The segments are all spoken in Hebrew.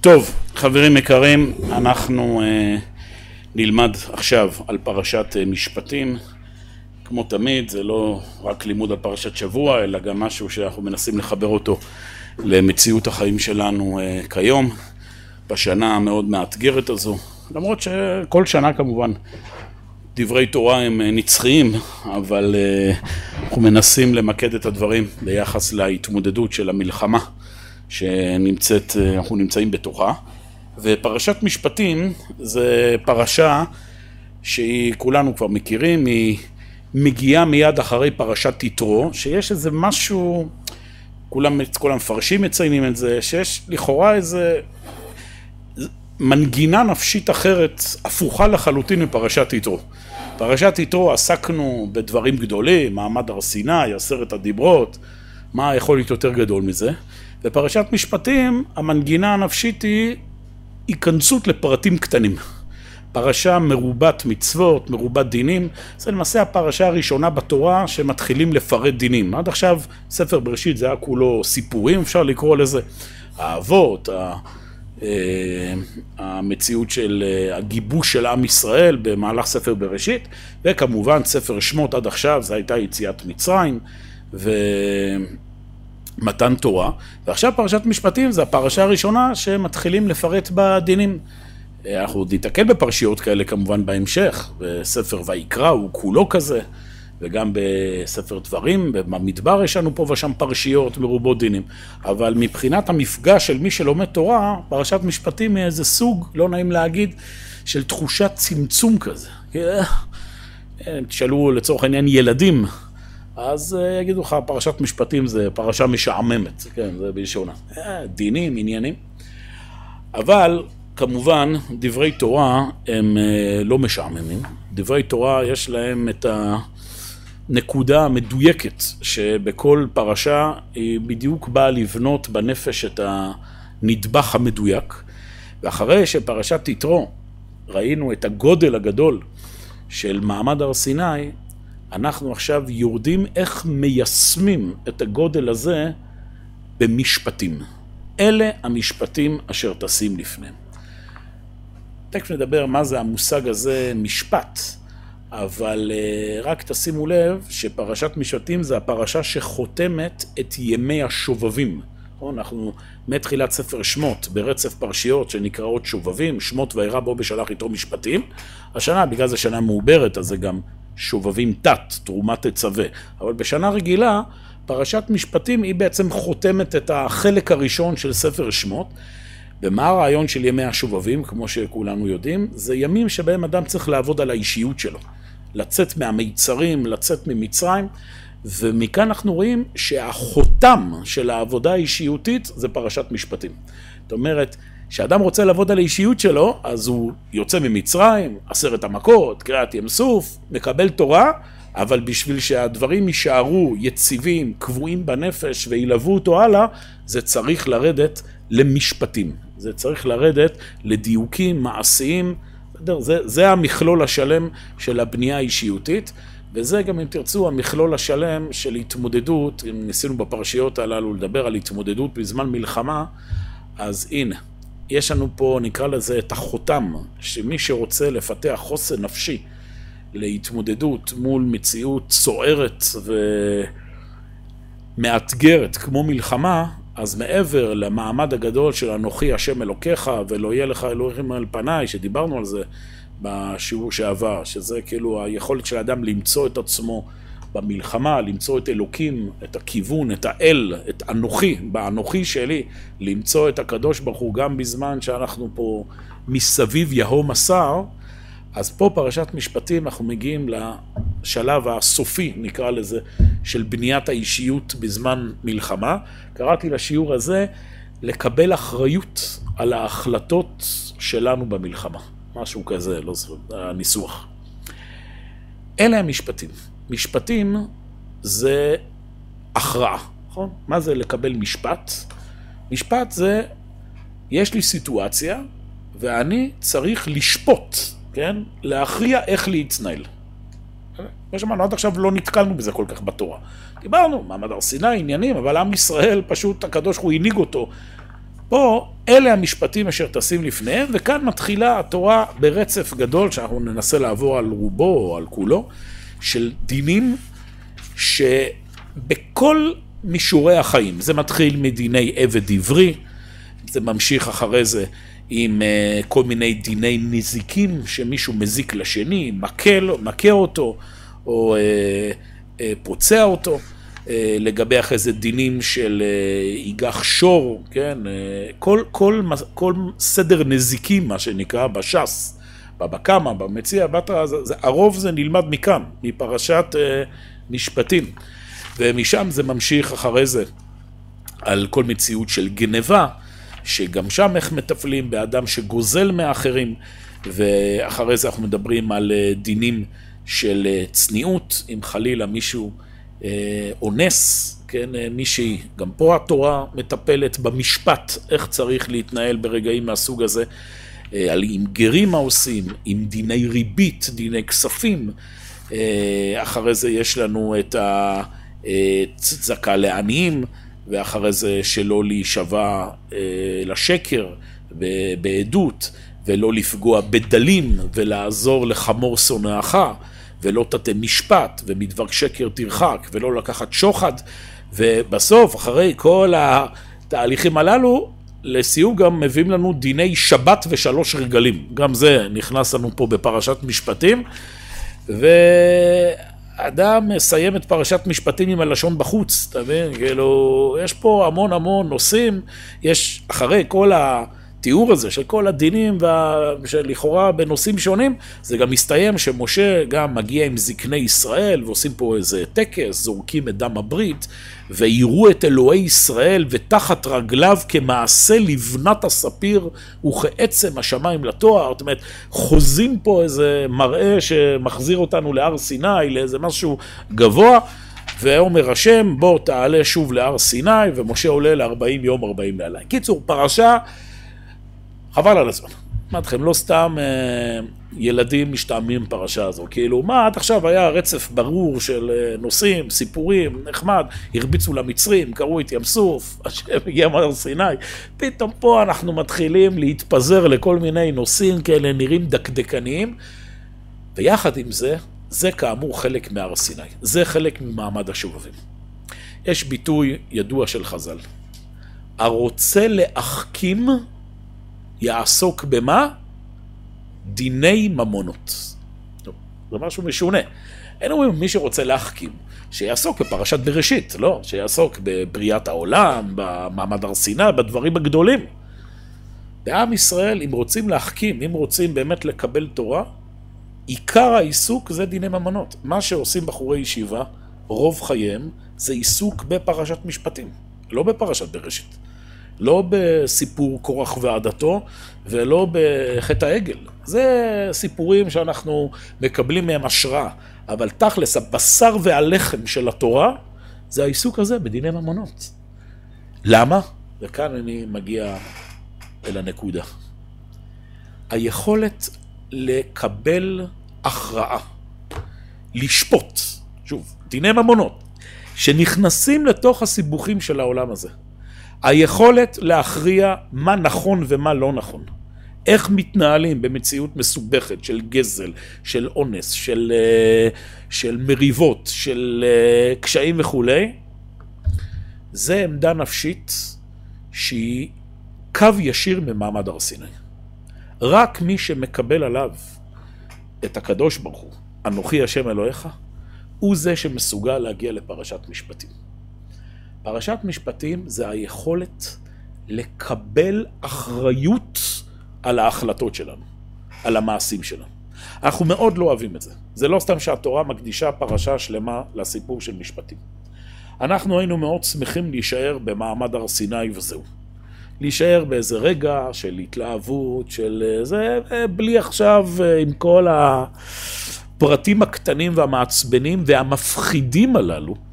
טוב, חברים יקרים, אנחנו אה, נלמד עכשיו על פרשת אה, משפטים. כמו תמיד, זה לא רק לימוד על פרשת שבוע, אלא גם משהו שאנחנו מנסים לחבר אותו למציאות החיים שלנו אה, כיום, בשנה המאוד מאתגרת הזו. למרות שכל שנה כמובן דברי תורה הם אה, נצחיים, אבל אה, אנחנו מנסים למקד את הדברים ביחס להתמודדות של המלחמה שנמצאת, אה, אנחנו נמצאים בתוכה. ופרשת משפטים זה פרשה שהיא, כולנו כבר מכירים, היא מגיעה מיד אחרי פרשת יתרו, שיש איזה משהו, כולם, כל המפרשים מציינים את זה, שיש לכאורה איזה מנגינה נפשית אחרת, הפוכה לחלוטין מפרשת יתרו. פרשת יתרו עסקנו בדברים גדולים, מעמד הר סיני, עשרת הדיברות, מה יכול להיות יותר גדול מזה? בפרשת משפטים המנגינה הנפשית היא היכנסות לפרטים קטנים. פרשה מרובת מצוות, מרובת דינים, זה למעשה הפרשה הראשונה בתורה שמתחילים לפרט דינים. עד עכשיו ספר בראשית זה היה כולו סיפורים, אפשר לקרוא לזה. האבות, אה, המציאות של אה, הגיבוש של עם ישראל במהלך ספר בראשית, וכמובן ספר שמות עד עכשיו, זו הייתה יציאת מצרים ומתן תורה, ועכשיו פרשת משפטים זה הפרשה הראשונה שמתחילים לפרט בדינים. אה, אנחנו עוד ניתקל בפרשיות כאלה כמובן בהמשך, בספר ויקרא הוא כולו כזה. וגם בספר דברים, במדבר יש לנו פה ושם פרשיות מרובות דינים. אבל מבחינת המפגש של מי שלומד תורה, פרשת משפטים היא איזה סוג, לא נעים להגיד, של תחושת צמצום כזה. אה, תשאלו לצורך העניין ילדים, אז אה, יגידו לך, פרשת משפטים זה פרשה משעממת, כן, זה בלשונה. אה, דינים, עניינים. אבל כמובן, דברי תורה הם לא משעממים. דברי תורה יש להם את ה... נקודה מדויקת שבכל פרשה היא בדיוק באה לבנות בנפש את הנדבך המדויק ואחרי שפרשת יתרו ראינו את הגודל הגדול של מעמד הר סיני אנחנו עכשיו יורדים איך מיישמים את הגודל הזה במשפטים. אלה המשפטים אשר טסים לפניהם. תכף נדבר מה זה המושג הזה משפט. אבל אה, רק תשימו לב שפרשת משפטים זה הפרשה שחותמת את ימי השובבים. אנחנו מתחילת ספר שמות ברצף פרשיות שנקראות שובבים, שמות וירא בו בשלח יתרו משפטים. השנה, בגלל זה שנה מעוברת, אז זה גם שובבים תת, תרומת תצווה. אבל בשנה רגילה, פרשת משפטים היא בעצם חותמת את החלק הראשון של ספר שמות. ומה הרעיון של ימי השובבים, כמו שכולנו יודעים? זה ימים שבהם אדם צריך לעבוד על האישיות שלו. לצאת מהמיצרים, לצאת ממצרים, ומכאן אנחנו רואים שהחותם של העבודה האישיותית זה פרשת משפטים. זאת אומרת, כשאדם רוצה לעבוד על האישיות שלו, אז הוא יוצא ממצרים, עשרת המכות, קריאת ים סוף, מקבל תורה, אבל בשביל שהדברים יישארו יציבים, קבועים בנפש וילוו אותו הלאה, זה צריך לרדת למשפטים. זה צריך לרדת לדיוקים מעשיים. זה, זה המכלול השלם של הבנייה האישיותית, וזה גם, אם תרצו, המכלול השלם של התמודדות, אם ניסינו בפרשיות הללו לדבר על התמודדות בזמן מלחמה, אז הנה, יש לנו פה, נקרא לזה, את החותם, שמי שרוצה לפתח חוסן נפשי להתמודדות מול מציאות סוערת ומאתגרת כמו מלחמה, אז מעבר למעמד הגדול של אנוכי השם אלוקיך ולא יהיה לך אלוהים על פניי, שדיברנו על זה בשיעור שעבר, שזה כאילו היכולת של האדם למצוא את עצמו במלחמה, למצוא את אלוקים, את הכיוון, את האל, את אנוכי, באנוכי שלי, למצוא את הקדוש ברוך הוא גם בזמן שאנחנו פה מסביב יהום השר, אז פה פרשת משפטים אנחנו מגיעים לשלב הסופי, נקרא לזה, של בניית האישיות בזמן מלחמה. קראתי לשיעור הזה לקבל אחריות על ההחלטות שלנו במלחמה. משהו כזה, לא זוכר, הניסוח. אלה המשפטים. משפטים זה הכרעה, נכון? מה זה לקבל משפט? משפט זה, יש לי סיטואציה ואני צריך לשפוט כן? להכריע איך להתנהל. כמו שאמרנו, עד עכשיו לא נתקלנו בזה כל כך בתורה. דיברנו, מעמד הר סיני, עניינים, אבל עם ישראל, פשוט הקדוש הוא הנהיג אותו פה, אלה המשפטים אשר טסים לפניהם, וכאן מתחילה התורה ברצף גדול, שאנחנו ננסה לעבור על רובו או על כולו, של דינים שבכל מישורי החיים, זה מתחיל מדיני עבד עברי, זה ממשיך אחרי זה עם uh, כל מיני דיני נזיקים, שמישהו מזיק לשני, מכה, מכה אותו, או uh, uh, פוצע אותו. אה, לגבי אחרי זה דינים של איגח אה, שור, כן? אה, כל, כל, כל סדר נזיקים, מה שנקרא, בש"ס, בבא קמא, במציע, בתרא, הרוב זה נלמד מכאן, מפרשת משפטים. ומשם זה ממשיך אחרי זה על כל מציאות של גניבה, שגם שם איך מטפלים באדם שגוזל מאחרים, ואחרי זה אנחנו מדברים על דינים של צניעות, אם חלילה מישהו... אה, אונס, כן, אה, מישהי, גם פה התורה מטפלת במשפט, איך צריך להתנהל ברגעים מהסוג הזה, אה, על עם גרים מה עושים, עם דיני ריבית, דיני כספים, אחרי זה יש לנו את הצדקה לעניים, ואחרי זה שלא להישבע לשקר בעדות, ולא לפגוע בדלים, ולעזור לחמור שונאך. ולא תתה משפט, ומדבר שקר תרחק, ולא לקחת שוחד, ובסוף, אחרי כל התהליכים הללו, לסיום גם מביאים לנו דיני שבת ושלוש רגלים. גם זה נכנס לנו פה בפרשת משפטים. ואדם מסיים את פרשת משפטים עם הלשון בחוץ, אתה מבין? כאילו, יש פה המון המון נושאים, יש אחרי כל ה... התיאור הזה של כל הדינים וה... שלכאורה בנושאים שונים, זה גם מסתיים שמשה גם מגיע עם זקני ישראל ועושים פה איזה טקס, זורקים את דם הברית, ויראו את אלוהי ישראל ותחת רגליו כמעשה לבנת הספיר וכעצם השמיים לתואר. זאת אומרת, חוזים פה איזה מראה שמחזיר אותנו להר סיני, לאיזה משהו גבוה. ואומר השם, בוא תעלה שוב להר סיני, ומשה עולה ל-40 יום 40 לילה. קיצור, פרשה חבל על הזמן. אמרתי לכם, לא סתם אה, ילדים משתעמים פרשה הזו. כאילו, מה, עד עכשיו היה רצף ברור של אה, נושאים, סיפורים, נחמד, הרביצו למצרים, קראו את ים סוף, השם הגיע מהר סיני. פתאום פה אנחנו מתחילים להתפזר לכל מיני נושאים כאלה נראים דקדקניים, ויחד עם זה, זה כאמור חלק מהר סיני. זה חלק ממעמד השובבים. יש ביטוי ידוע של חז"ל. הרוצה להחכים יעסוק במה? דיני ממונות. טוב, זה משהו משונה. אין אומרים, מי שרוצה להחכים, שיעסוק בפרשת בראשית, לא, שיעסוק בבריאת העולם, במעמד הר סיני, בדברים הגדולים. בעם ישראל, אם רוצים להחכים, אם רוצים באמת לקבל תורה, עיקר העיסוק זה דיני ממונות. מה שעושים בחורי ישיבה, רוב חייהם, זה עיסוק בפרשת משפטים, לא בפרשת בראשית. לא בסיפור קורח ועדתו ולא בחטא העגל. זה סיפורים שאנחנו מקבלים מהם השראה, אבל תכלס, הבשר והלחם של התורה זה העיסוק הזה בדיני ממונות. למה? וכאן אני מגיע אל הנקודה. היכולת לקבל הכרעה, לשפוט, שוב, דיני ממונות, שנכנסים לתוך הסיבוכים של העולם הזה. היכולת להכריע מה נכון ומה לא נכון. איך מתנהלים במציאות מסובכת של גזל, של אונס, של, אה, של מריבות, של אה, קשיים וכולי, זה עמדה נפשית שהיא קו ישיר ממעמד הר סיני. רק מי שמקבל עליו את הקדוש ברוך הוא, אנוכי השם אלוהיך, הוא זה שמסוגל להגיע לפרשת משפטים. פרשת משפטים זה היכולת לקבל אחריות על ההחלטות שלנו, על המעשים שלנו. אנחנו מאוד לא אוהבים את זה. זה לא סתם שהתורה מקדישה פרשה שלמה לסיפור של משפטים. אנחנו היינו מאוד שמחים להישאר במעמד הר סיני וזהו. להישאר באיזה רגע של התלהבות, של זה, בלי עכשיו עם כל הפרטים הקטנים והמעצבנים והמפחידים הללו.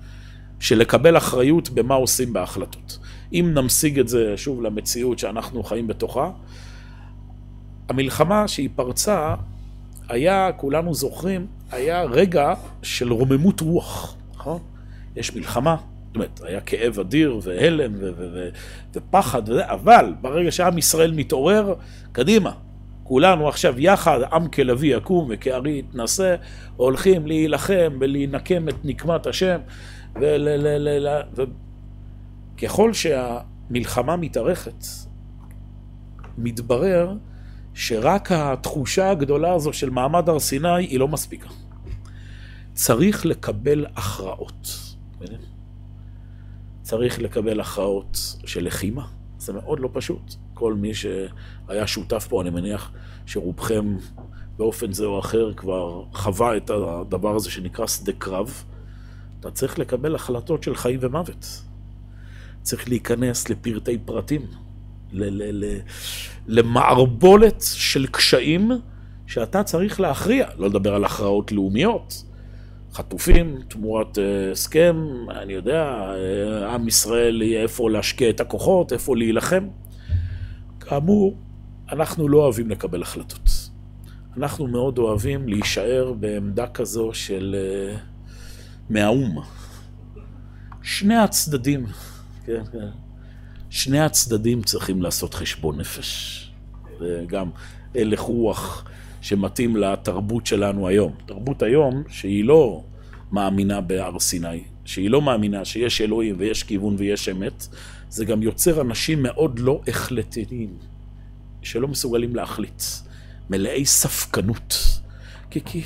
של לקבל אחריות במה עושים בהחלטות. אם נמשיג את זה שוב למציאות שאנחנו חיים בתוכה, המלחמה שהיא פרצה, היה, כולנו זוכרים, היה רגע של רוממות רוח, נכון? יש מלחמה, אומרת, היה כאב אדיר והלם ו- ו- ו- ופחד וזה, אבל ברגע שעם ישראל מתעורר, קדימה. כולנו עכשיו יחד, עם כלביא יקום וכארי יתנשא, הולכים להילחם ולהינקם את נקמת השם. וככל שהמלחמה מתארכת, מתברר שרק התחושה הגדולה הזו של מעמד הר סיני היא לא מספיקה. צריך לקבל הכרעות. צריך לקבל הכרעות של לחימה. זה מאוד לא פשוט. כל מי שהיה שותף פה, אני מניח שרובכם באופן זה או אחר כבר חווה את הדבר הזה שנקרא שדה קרב. אתה צריך לקבל החלטות של חיים ומוות. צריך להיכנס לפרטי פרטים, ל- ל- למערבולת של קשיים שאתה צריך להכריע, לא לדבר על הכרעות לאומיות. חטופים תמורת uh, הסכם, אני יודע, uh, עם ישראל יהיה איפה להשקיע את הכוחות, איפה להילחם. כאמור, אנחנו לא אוהבים לקבל החלטות. אנחנו מאוד אוהבים להישאר בעמדה כזו של uh, מהאו"ם. שני הצדדים, כן, כן. שני הצדדים צריכים לעשות חשבון נפש. וגם הלך רוח שמתאים לתרבות שלנו היום. תרבות היום שהיא לא מאמינה בהר סיני, שהיא לא מאמינה שיש אלוהים ויש כיוון ויש אמת, זה גם יוצר אנשים מאוד לא החלטיים, שלא מסוגלים להחליט, מלאי ספקנות. כי, כי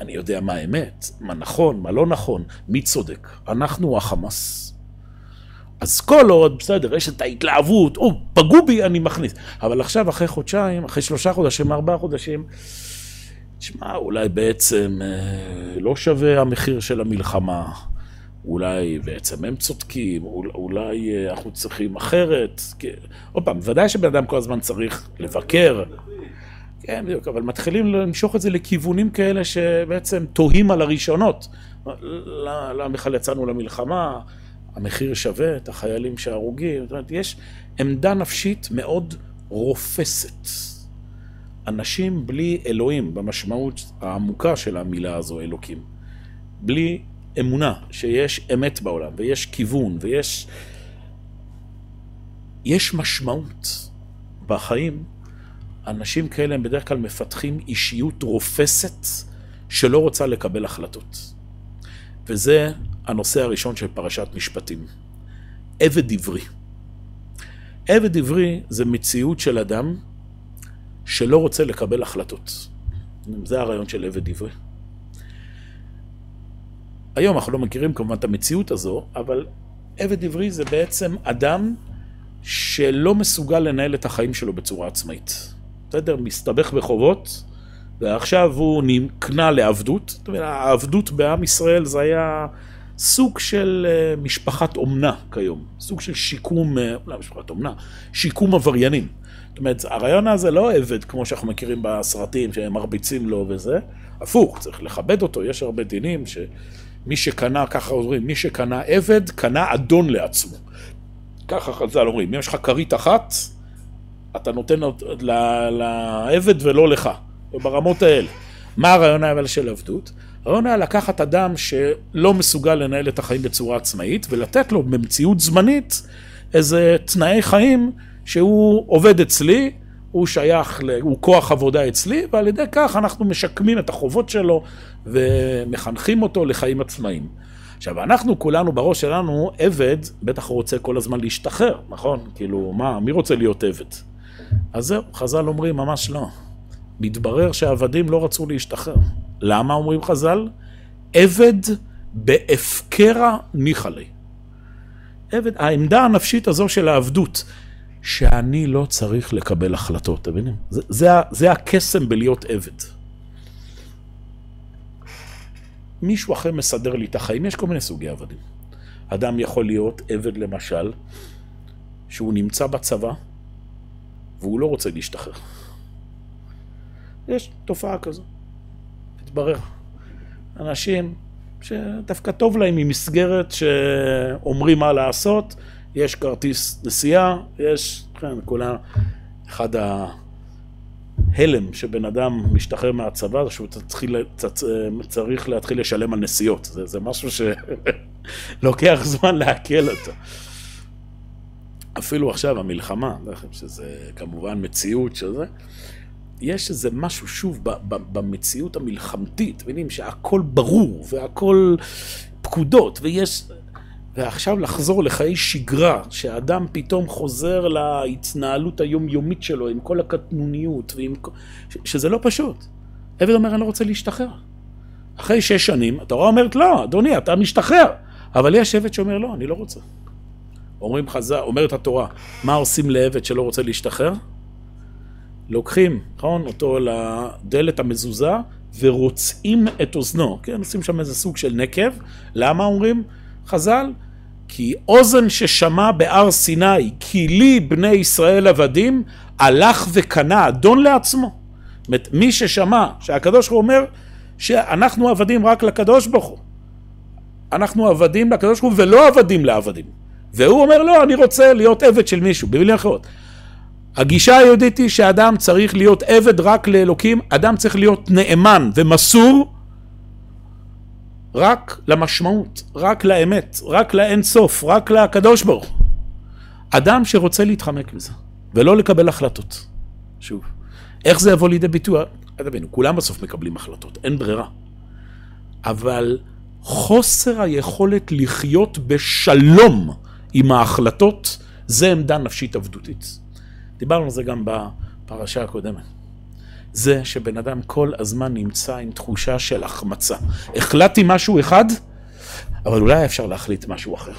אני יודע מה האמת, מה נכון, מה לא נכון, מי צודק, אנחנו החמאס. אז כל עוד, בסדר, יש את ההתלהבות, או, פגעו בי, אני מכניס. אבל עכשיו, אחרי חודשיים, אחרי שלושה חודשים, ארבעה חודשים, תשמע, אולי בעצם אה, לא שווה המחיר של המלחמה. אולי בעצם הם צודקים, אולי אה, אנחנו צריכים אחרת. עוד פעם, ודאי שבן אדם כל הזמן צריך לבקר. כן, בדיוק, אבל מתחילים למשוך את זה לכיוונים כאלה שבעצם תוהים על הראשונות. למה בכלל יצאנו למלחמה? המחיר שווה את החיילים שהרוגים. זאת אומרת, יש עמדה נפשית מאוד רופסת. אנשים בלי אלוהים, במשמעות העמוקה של המילה הזו, אלוקים. בלי אמונה שיש אמת בעולם, ויש כיוון, ויש... יש משמעות בחיים. אנשים כאלה הם בדרך כלל מפתחים אישיות רופסת שלא רוצה לקבל החלטות. וזה הנושא הראשון של פרשת משפטים. עבד עברי. עבד עברי זה מציאות של אדם שלא רוצה לקבל החלטות. זה הרעיון של עבד עברי. היום אנחנו לא מכירים כמובן את המציאות הזו, אבל עבד עברי זה בעצם אדם שלא מסוגל לנהל את החיים שלו בצורה עצמאית. בסדר? מסתבך בחובות, ועכשיו הוא נקנה לעבדות. זאת אומרת, העבדות בעם ישראל זה היה סוג של אה, משפחת אומנה כיום, סוג של שיקום, לא משפחת אומנה, שיקום עבריינים. זאת אומרת, הרעיון הזה לא עבד כמו שאנחנו מכירים בסרטים, שהם מרביצים לו וזה, הפוך, צריך לכבד אותו, יש הרבה דינים שמי שקנה, ככה אומרים, מי שקנה עבד, קנה אדון לעצמו. ככה חז"ל אומרים, אם יש לך כרית אחת, אתה נותן לעבד ולא לך, ברמות האלה. מה הרעיון אבל של עבדות? הרעיון היה לקחת אדם שלא מסוגל לנהל את החיים בצורה עצמאית ולתת לו במציאות זמנית איזה תנאי חיים שהוא עובד אצלי, הוא שייך, הוא כוח עבודה אצלי, ועל ידי כך אנחנו משקמים את החובות שלו ומחנכים אותו לחיים עצמאיים. עכשיו, אנחנו כולנו בראש שלנו, עבד, בטח רוצה כל הזמן להשתחרר, נכון? כאילו, מה, מי רוצה להיות עבד? אז זהו, חז"ל אומרים, ממש לא. מתברר שהעבדים לא רצו להשתחרר. למה אומרים חז"ל? עבד בהפקרה ניחא לי. עבד, העמדה הנפשית הזו של העבדות, שאני לא צריך לקבל החלטות, אתם מבינים? זה, זה, זה הקסם בלהיות עבד. מישהו אחר מסדר לי את החיים, יש כל מיני סוגי עבדים. אדם יכול להיות עבד למשל, שהוא נמצא בצבא, והוא לא רוצה להשתחרר. יש תופעה כזו. מתברר. אנשים שדווקא טוב להם ממסגרת שאומרים מה לעשות, יש כרטיס נסיעה, יש, כן, כולה, אחד ההלם שבן אדם משתחרר מהצבא, זה שהוא תתחיל, צריך להתחיל לשלם על נסיעות. זה, זה משהו ש... לוקח זמן לעכל אותו. אפילו עכשיו המלחמה, שזה כמובן מציאות שזה, יש איזה משהו, שוב, במציאות המלחמתית, מבינים שהכל ברור והכל פקודות, ויש... ועכשיו לחזור לחיי שגרה, שהאדם פתאום חוזר להתנהלות היומיומית שלו עם כל הקטנוניות, ועם... שזה לא פשוט. עבד אומר, אני לא רוצה להשתחרר. אחרי שש שנים, התורה אומרת, לא, אדוני, אתה משתחרר. אבל יש עבד שאומר, לא, אני לא רוצה. אומרים חז"ל, אומרת התורה, מה עושים לעבד שלא רוצה להשתחרר? לוקחים, נכון, אותו לדלת המזוזה ורוצעים את אוזנו, כן, עושים שם איזה סוג של נקב. למה אומרים חז"ל? כי אוזן ששמע בהר סיני, כי לי בני ישראל עבדים, הלך וקנה אדון לעצמו. זאת מי ששמע שהקדוש ברוך הוא אומר שאנחנו עבדים רק לקדוש ברוך הוא. אנחנו עבדים לקדוש ברוך הוא ולא עבדים לעבדים. והוא אומר לא, אני רוצה להיות עבד של מישהו, במילים אחרות. הגישה היהודית היא שאדם צריך להיות עבד רק לאלוקים, אדם צריך להיות נאמן ומסור רק למשמעות, רק לאמת, רק לאין סוף, רק לקדוש ברוך. אדם שרוצה להתחמק מזה, ולא לקבל החלטות. שוב, איך זה יבוא לידי ביטוי? תבינו, כולם בסוף מקבלים החלטות, אין ברירה. אבל חוסר היכולת לחיות בשלום עם ההחלטות, זה עמדה נפשית עבדותית. דיברנו על זה גם בפרשה הקודמת. זה שבן אדם כל הזמן נמצא עם תחושה של החמצה. החלטתי משהו אחד, אבל אולי אפשר להחליט משהו אחר.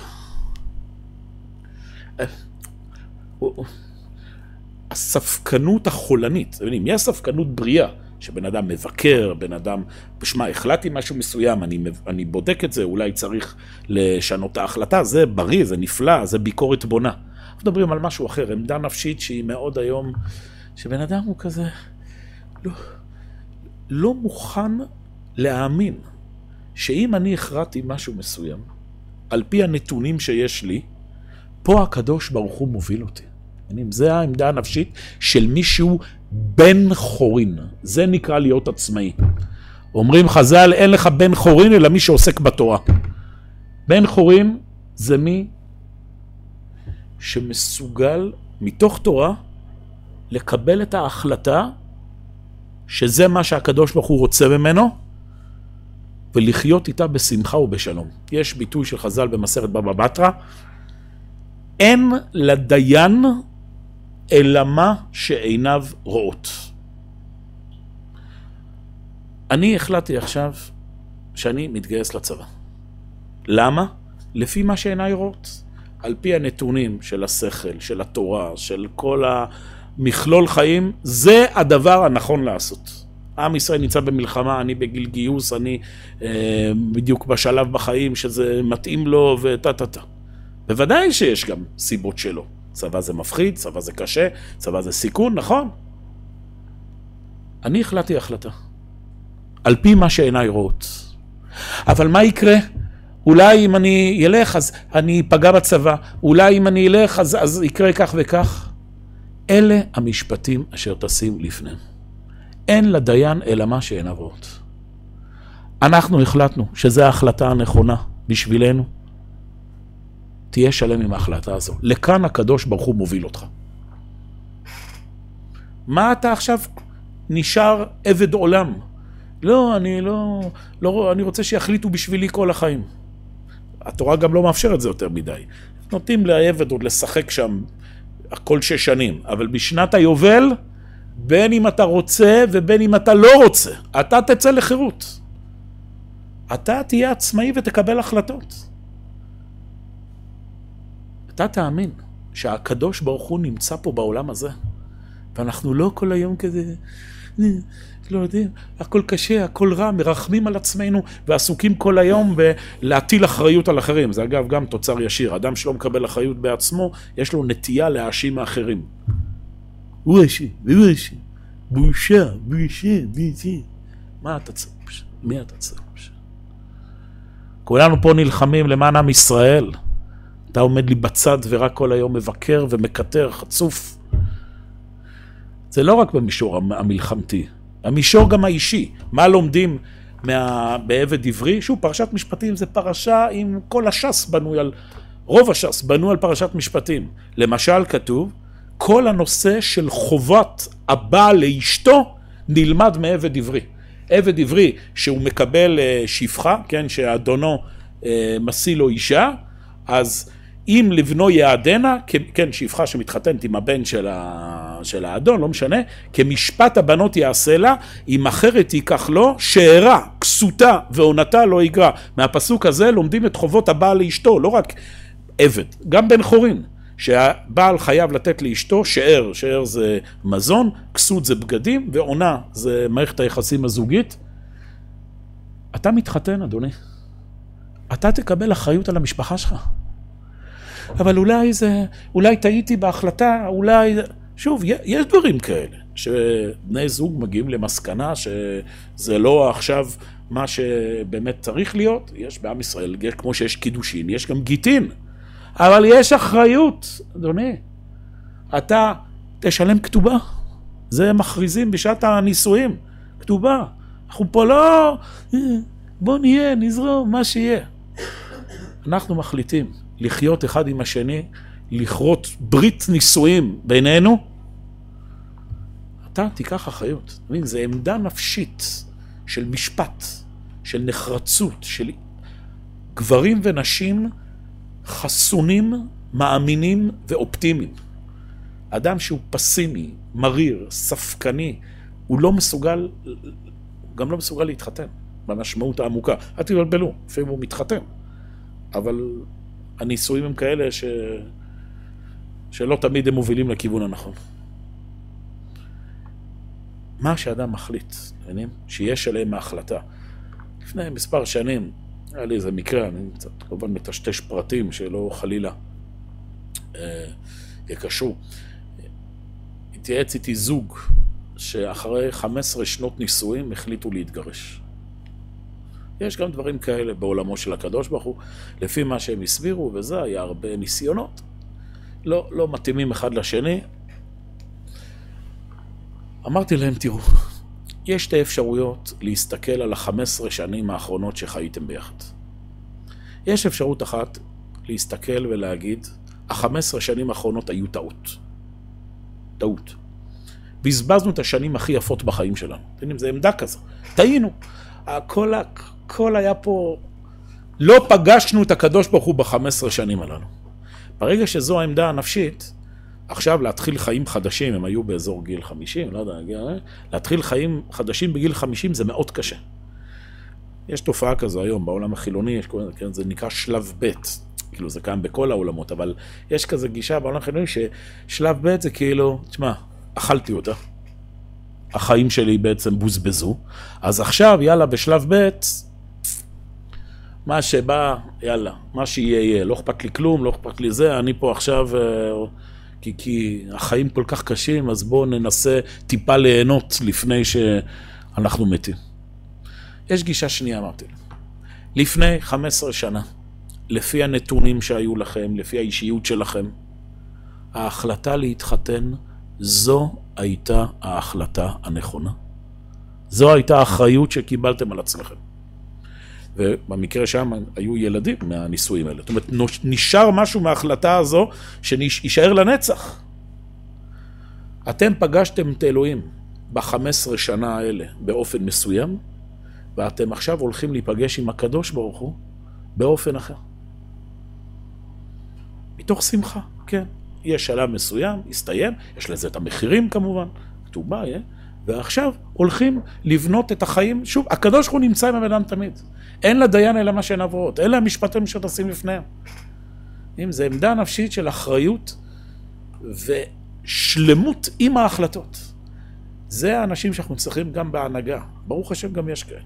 הספקנות החולנית, אתם יודעים, יש ספקנות בריאה, שבן אדם מבקר, בן אדם, שמע, החלטתי משהו מסוים, אני, אני בודק את זה, אולי צריך לשנות את ההחלטה, זה בריא, זה נפלא, זה ביקורת בונה. אנחנו מדברים על משהו אחר, עמדה נפשית שהיא מאוד היום, שבן אדם הוא כזה, לא, לא מוכן להאמין שאם אני הכרעתי משהו מסוים, על פי הנתונים שיש לי, פה הקדוש ברוך הוא מוביל אותי. זה העמדה הנפשית של מישהו בן חורין. זה נקרא להיות עצמאי. אומרים חז"ל, אין לך בן חורין אלא מי שעוסק בתורה. בן חורין זה מי שמסוגל מתוך תורה לקבל את ההחלטה שזה מה שהקדוש ברוך הוא רוצה ממנו ולחיות איתה בשמחה ובשלום. יש ביטוי של חז"ל במסכת בבא בתרא, אין לדיין אלא מה שעיניו רואות. אני החלטתי עכשיו שאני מתגייס לצבא. למה? לפי מה שעיניי רואות. על פי הנתונים של השכל, של התורה, של כל המכלול חיים, זה הדבר הנכון לעשות. עם ישראל נמצא במלחמה, אני בגיל גיוס, אני אה, בדיוק בשלב בחיים שזה מתאים לו וטה טה טה. בוודאי שיש גם סיבות שלו. צבא זה מפחיד, צבא זה קשה, צבא זה סיכון, נכון. אני החלטתי החלטה. על פי מה שעיניי רואות. אבל מה יקרה? אולי אם אני אלך אז אני אפגע בצבא, אולי אם אני אלך אז, אז יקרה כך וכך. אלה המשפטים אשר תשים לפניהם. אין לדיין אלא מה שעיניו רואות. אנחנו החלטנו שזו ההחלטה הנכונה בשבילנו. תהיה שלם עם ההחלטה הזו. לכאן הקדוש ברוך הוא מוביל אותך. מה אתה עכשיו נשאר עבד עולם? לא, אני לא, לא, אני רוצה שיחליטו בשבילי כל החיים. התורה גם לא מאפשרת זה יותר מדי. נותנים לעבד עוד לשחק שם כל שש שנים, אבל בשנת היובל, בין אם אתה רוצה ובין אם אתה לא רוצה, אתה תצא לחירות. אתה תהיה עצמאי ותקבל החלטות. אתה תאמין שהקדוש ברוך הוא נמצא פה בעולם הזה, ואנחנו לא כל היום כזה, לא יודעים, הכל קשה, הכל רע, מרחמים על עצמנו ועסוקים כל היום בלהטיל אחריות על אחרים. זה אגב גם תוצר ישיר. אדם שלא מקבל אחריות בעצמו, יש לו נטייה להאשים האחרים. הוא אשם, והוא אשם. בושה, בושה, בושה. מה אתה צריך? מי אתה צריך? כולנו פה נלחמים למען עם ישראל. אתה עומד לי בצד ורק כל היום מבקר ומקטר, חצוף. זה לא רק במישור המלחמתי, המישור גם האישי. מה לומדים מה... בעבד עברי. שוב, פרשת משפטים זה פרשה עם כל הש"ס בנוי על, רוב הש"ס בנוי על פרשת משפטים. למשל כתוב, כל הנושא של חובת הבעל לאשתו נלמד מעבד עברי. עבד עברי שהוא מקבל אה, שפחה, כן, שאדונו אה, משיא לו אישה, אז אם לבנו יעדנה, כן, שפחה שמתחתנת עם הבן של, ה, של האדון, לא משנה, כמשפט הבנות יעשה לה, אם אחרת ייקח לו, שארה, כסותה ועונתה לא יגרע. מהפסוק הזה לומדים את חובות הבעל לאשתו, לא רק עבד, גם בן חורין. שהבעל חייב לתת לאשתו שאר, שאר זה מזון, כסות זה בגדים, ועונה זה מערכת היחסים הזוגית. אתה מתחתן, אדוני. אתה תקבל אחריות על המשפחה שלך. אבל אולי זה, אולי טעיתי בהחלטה, אולי... שוב, יש דברים כאלה, שבני זוג מגיעים למסקנה שזה לא עכשיו מה שבאמת צריך להיות. יש בעם ישראל, כמו שיש קידושין, יש גם גיטין. אבל יש אחריות, אדוני. אתה תשלם כתובה. זה מכריזים בשעת הנישואים, כתובה. אנחנו פה לא... בוא נהיה, נזרום, מה שיהיה. אנחנו מחליטים לחיות אחד עם השני, לכרות ברית נישואים בינינו. אתה תיקח אחריות. מבין, זו עמדה נפשית של משפט, של נחרצות, של גברים ונשים חסונים, מאמינים ואופטימיים. אדם שהוא פסימי, מריר, ספקני, הוא לא מסוגל, גם לא מסוגל להתחתן, במשמעות העמוקה. אל תבלבלו, לפעמים הוא מתחתן, אבל הנישואים הם כאלה ש... שלא תמיד הם מובילים לכיוון הנכון. מה שאדם מחליט, מבינים? שיש עליהם ההחלטה. לפני מספר שנים היה לי איזה מקרה, אני קצת כמובן מטשטש פרטים שלא חלילה אה, יקשרו. התייעץ איתי זוג שאחרי 15 שנות נישואים החליטו להתגרש. יש גם דברים כאלה בעולמו של הקדוש ברוך הוא, לפי מה שהם הסבירו, וזה היה הרבה ניסיונות. לא, לא מתאימים אחד לשני. אמרתי להם, תראו, יש שתי אפשרויות להסתכל על ה-15 שנים האחרונות שחייתם ביחד. יש אפשרות אחת להסתכל ולהגיד, ה-15 שנים האחרונות היו טעות. טעות. בזבזנו את השנים הכי יפות בחיים שלנו. אתם יודעים, זו עמדה כזו. טעינו. הכל, הכל היה פה... לא פגשנו את הקדוש ברוך הוא ב-15 שנים הללו. ברגע שזו העמדה הנפשית, עכשיו להתחיל חיים חדשים, הם היו באזור גיל 50, לא יודע, להתחיל חיים חדשים בגיל 50 זה מאוד קשה. יש תופעה כזו היום בעולם החילוני, יש, כן, זה נקרא שלב ב', כאילו זה קיים בכל העולמות, אבל יש כזה גישה בעולם החילוני ששלב ב' זה כאילו, תשמע, אכלתי אותה, החיים שלי בעצם בוזבזו, אז עכשיו, יאללה, בשלב ב', מה שבא, יאללה, מה שיהיה יהיה, לא אכפת לי כלום, לא אכפת לי זה, אני פה עכשיו... אה, כי, כי החיים כל כך קשים, אז בואו ננסה טיפה ליהנות לפני שאנחנו מתים. יש גישה שנייה, אמרתי. לפני 15 שנה, לפי הנתונים שהיו לכם, לפי האישיות שלכם, ההחלטה להתחתן, זו הייתה ההחלטה הנכונה. זו הייתה האחריות שקיבלתם על עצמכם. ובמקרה שם היו ילדים מהנישואים האלה. זאת אומרת, נשאר משהו מההחלטה הזו שיישאר לנצח. אתם פגשתם את אלוהים ב-15 שנה האלה באופן מסוים, ואתם עכשיו הולכים להיפגש עם הקדוש ברוך הוא באופן אחר. מתוך שמחה, כן. יש שלב מסוים, הסתיים, יש לזה את המחירים כמובן, כתובה, yeah. ועכשיו הולכים לבנות את החיים, שוב, הקדוש ברוך הוא נמצא עם הבן אדם תמיד. אין לדיין אלא מה שהן עברות, אלה המשפטים שתשים לפניהם. אם זה עמדה נפשית של אחריות ושלמות עם ההחלטות. זה האנשים שאנחנו צריכים גם בהנהגה. ברוך השם גם יש כאלה.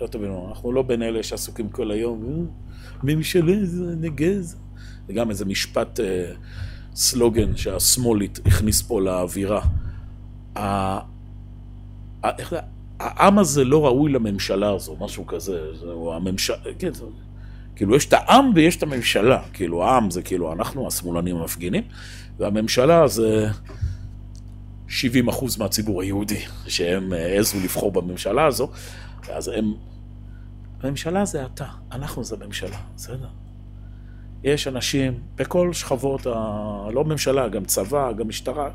לא תבינו, אנחנו לא בין אלה שעסוקים כל היום, אה, ממשלה זה נגז. זה גם איזה משפט אה, סלוגן שהשמאל הכניס פה לאווירה. איך, העם הזה לא ראוי לממשלה הזו, משהו כזה, או הממשלה, כן, זה, כאילו יש את העם ויש את הממשלה, כאילו העם זה כאילו אנחנו השמאלנים המפגינים, והממשלה זה 70 אחוז מהציבור היהודי, שהם העזו לבחור בממשלה הזו, אז הם הממשלה זה אתה, אנחנו זה ממשלה, בסדר? יש אנשים בכל שכבות, ה... לא ממשלה, גם צבא, גם משטרה,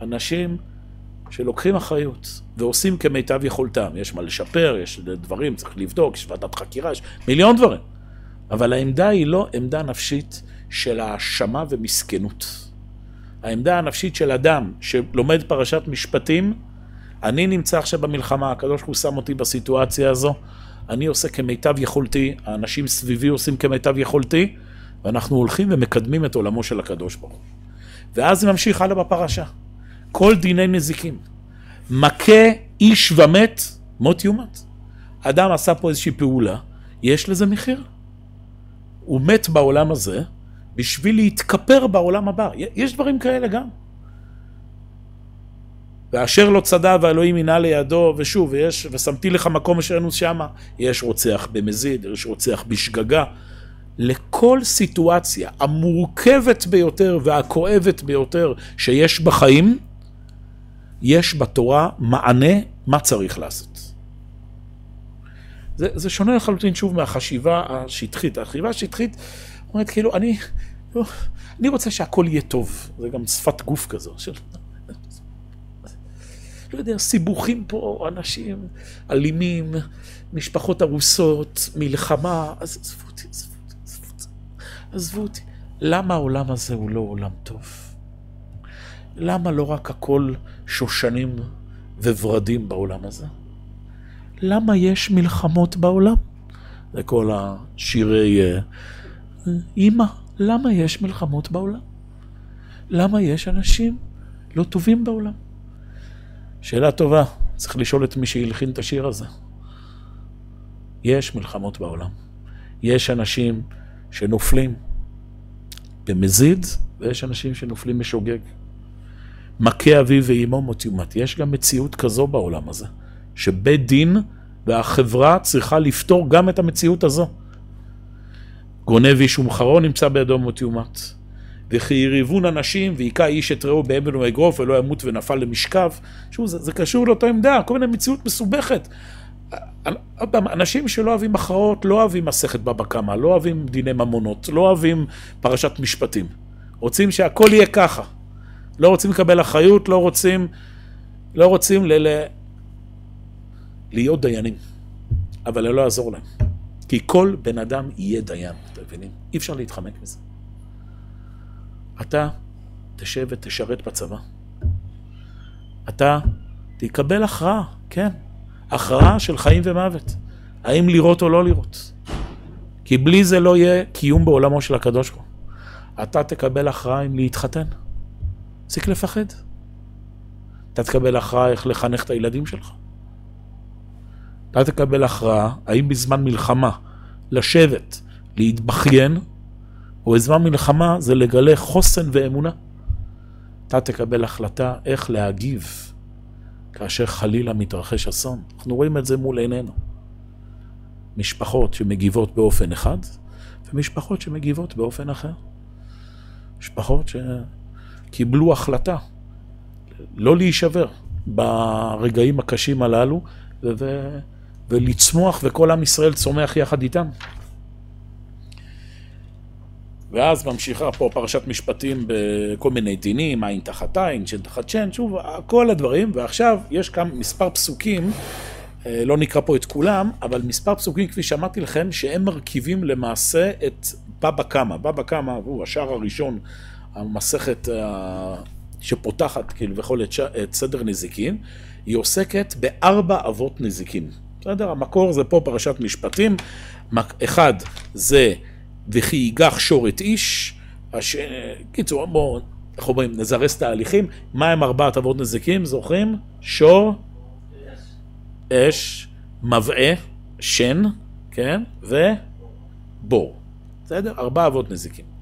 אנשים שלוקחים אחריות ועושים כמיטב יכולתם. יש מה לשפר, יש דברים, צריך לבדוק, יש ועדת חקירה, יש מיליון דברים. אבל העמדה היא לא עמדה נפשית של האשמה ומסכנות. העמדה הנפשית של אדם שלומד פרשת משפטים, אני נמצא עכשיו במלחמה, הקדוש ברוך הוא שם אותי בסיטואציה הזו, אני עושה כמיטב יכולתי, האנשים סביבי עושים כמיטב יכולתי, ואנחנו הולכים ומקדמים את עולמו של הקדוש ברוך הוא. ואז זה ממשיך הלאה בפרשה. כל דיני נזיקים. מכה איש ומת, מות יומת. אדם עשה פה איזושהי פעולה, יש לזה מחיר. הוא מת בעולם הזה בשביל להתכפר בעולם הבא. יש דברים כאלה גם. ואשר לא צדה ואלוהים ינע לידו, ושוב, ויש, ושמתי לך מקום אשרנו שמה. יש רוצח במזיד, יש רוצח בשגגה. לכל סיטואציה המורכבת ביותר והכואבת ביותר שיש בחיים, יש בתורה מענה מה צריך לעשות. זה, זה שונה לחלוטין שוב מהחשיבה השטחית. החשיבה השטחית אומרת כאילו, אני, אני רוצה שהכל יהיה טוב. זה גם שפת גוף כזו. של... לא יודע, סיבוכים פה, אנשים אלימים, משפחות הרוסות, מלחמה, אז עזבו אותי, עזבו אותי. עזבו אותי. למה העולם הזה הוא לא עולם טוב? למה לא רק הכל שושנים וורדים בעולם הזה? למה יש מלחמות בעולם? זה כל השירי אה, אימא, למה יש מלחמות בעולם? למה יש אנשים לא טובים בעולם? שאלה טובה, צריך לשאול את מי שהלחין את השיר הזה. יש מלחמות בעולם. יש אנשים שנופלים במזיד, ויש אנשים שנופלים בשוגג. מכה אביו ואימו מות. יש גם מציאות כזו בעולם הזה, שבית דין והחברה צריכה לפתור גם את המציאות הזו. גונב איש ומחרו נמצא בידו מות. וכי יריבון אנשים והיכה איש את רעהו באבן ובאגרוף ולא ימות ונפל למשכב. שוב, זה, זה קשור לאותה עמדה, כל מיני מציאות מסובכת. פעם, אנשים שלא אוהבים הכרעות, לא אוהבים מסכת בבא קמא, לא אוהבים דיני ממונות, לא אוהבים פרשת משפטים. רוצים שהכל יהיה ככה. לא רוצים לקבל אחריות, לא רוצים, לא רוצים ל... ל... להיות דיינים. אבל לא יעזור להם. כי כל בן אדם יהיה דיין, אתם מבינים? אי אפשר להתחמק מזה. אתה תשב ותשרת בצבא. אתה תקבל הכרעה, כן. הכרעה של חיים ומוות. האם לראות או לא לראות. כי בלי זה לא יהיה קיום בעולמו של הקדוש ברוך הוא. אתה תקבל הכרעה אם להתחתן. תפסיק לפחד. אתה תקבל הכרעה איך לחנך את הילדים שלך. אתה תקבל הכרעה האם בזמן מלחמה לשבת, להתבכיין, או בזמן מלחמה זה לגלה חוסן ואמונה. אתה תקבל החלטה איך להגיב כאשר חלילה מתרחש אסון. אנחנו רואים את זה מול עינינו. משפחות שמגיבות באופן אחד, ומשפחות שמגיבות באופן אחר. משפחות ש... קיבלו החלטה לא להישבר ברגעים הקשים הללו ו- ולצמוח וכל עם ישראל צומח יחד איתם. ואז ממשיכה פה פרשת משפטים בכל מיני דינים, עין תחת עין, שן תחת שן, שוב, כל הדברים, ועכשיו יש כאן מספר פסוקים, אה, לא נקרא פה את כולם, אבל מספר פסוקים, כפי שאמרתי לכם, שהם מרכיבים למעשה את בבא קמא. בבא קמא הוא השער הראשון המסכת אה, שפותחת כביכול את, את סדר נזיקין, היא עוסקת בארבע אבות נזיקין. בסדר? המקור זה פה פרשת משפטים. אחד זה וכי ייגח שורת איש. הש... קיצור, בואו, איך אומרים, נזרז תהליכים. מה הם ארבעת אבות נזיקים? זוכרים? שור, אש, מבעה, שן, כן? ובור. בסדר? ארבע אבות נזיקים.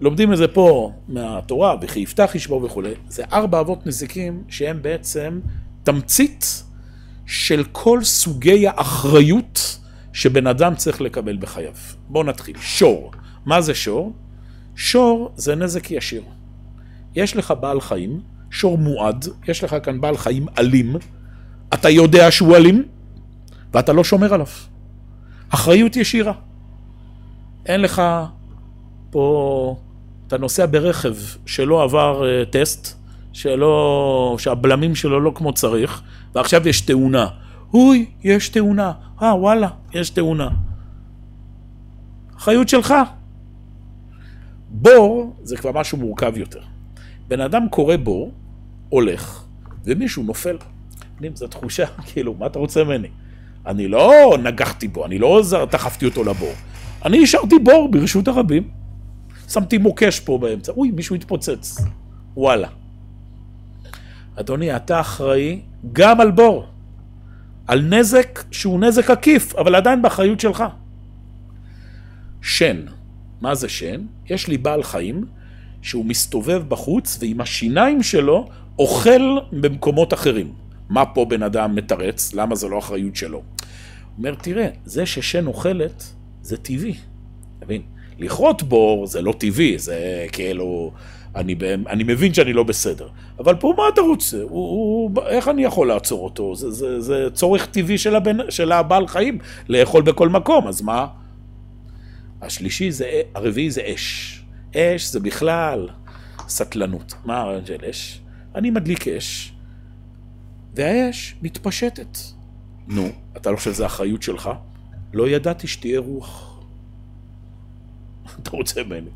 לומדים את זה פה מהתורה, וכי יפתח ישבור וכולי, זה ארבע אבות נזיקים שהם בעצם תמצית של כל סוגי האחריות שבן אדם צריך לקבל בחייו. בואו נתחיל. שור. מה זה שור? שור זה נזק ישיר. יש לך בעל חיים, שור מועד, יש לך כאן בעל חיים אלים, אתה יודע שהוא אלים, ואתה לא שומר עליו. אחריות ישירה. אין לך פה, אתה נוסע ברכב שלא עבר uh, טסט, שלא, שהבלמים שלו לא כמו צריך, ועכשיו יש תאונה. אוי, יש תאונה. אה, וואלה, יש תאונה. אחריות שלך. בור זה כבר משהו מורכב יותר. בן אדם קורא בור, הולך, ומישהו נופל. זו תחושה, כאילו, מה אתה רוצה ממני? אני לא נגחתי בו, אני לא דחפתי אותו לבור. אני השארתי בור ברשות הרבים. שמתי מוקש פה באמצע. אוי, מישהו התפוצץ. וואלה. אדוני, אתה אחראי גם על בור. על נזק שהוא נזק עקיף, אבל עדיין באחריות שלך. שן. מה זה שן? יש לי בעל חיים שהוא מסתובב בחוץ ועם השיניים שלו אוכל במקומות אחרים. מה פה בן אדם מתרץ? למה זה לא אחריות שלו? אומר, תראה, זה ששן אוכלת, זה טבעי. מבין? לכרות בור זה לא טבעי, זה כאילו... אני, אני מבין שאני לא בסדר. אבל פה מה אתה רוצה? הוא, הוא, איך אני יכול לעצור אותו? זה, זה, זה צורך טבעי של, הבן, של הבעל חיים לאכול בכל מקום, אז מה? השלישי זה, הרביעי זה אש. אש זה בכלל סטלנות. מה הרעיון של אש? אני מדליק אש, והאש מתפשטת. נו, אתה לא חושב שזו אחריות שלך? לא ידעתי שתהיה רוח. אתה רוצה ממני?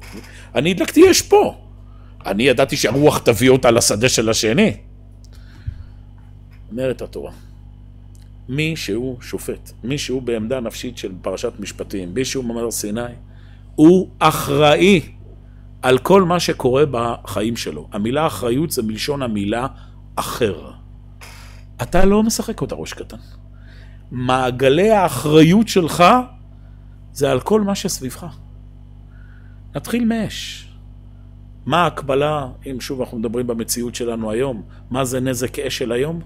אני הדלקתי אש פה. אני ידעתי שהרוח תביא אותה לשדה של השני. אומרת התורה, מי שהוא שופט, מי שהוא בעמדה נפשית של פרשת משפטים, מי שהוא ממר סיני, הוא אחראי על כל מה שקורה בחיים שלו. המילה אחריות זה מלשון המילה אחר. אתה לא משחק אותה ראש קטן. מעגלי האחריות שלך זה על כל מה שסביבך. נתחיל מאש. מה ההקבלה, אם שוב אנחנו מדברים במציאות שלנו היום, מה זה נזק אש של היום?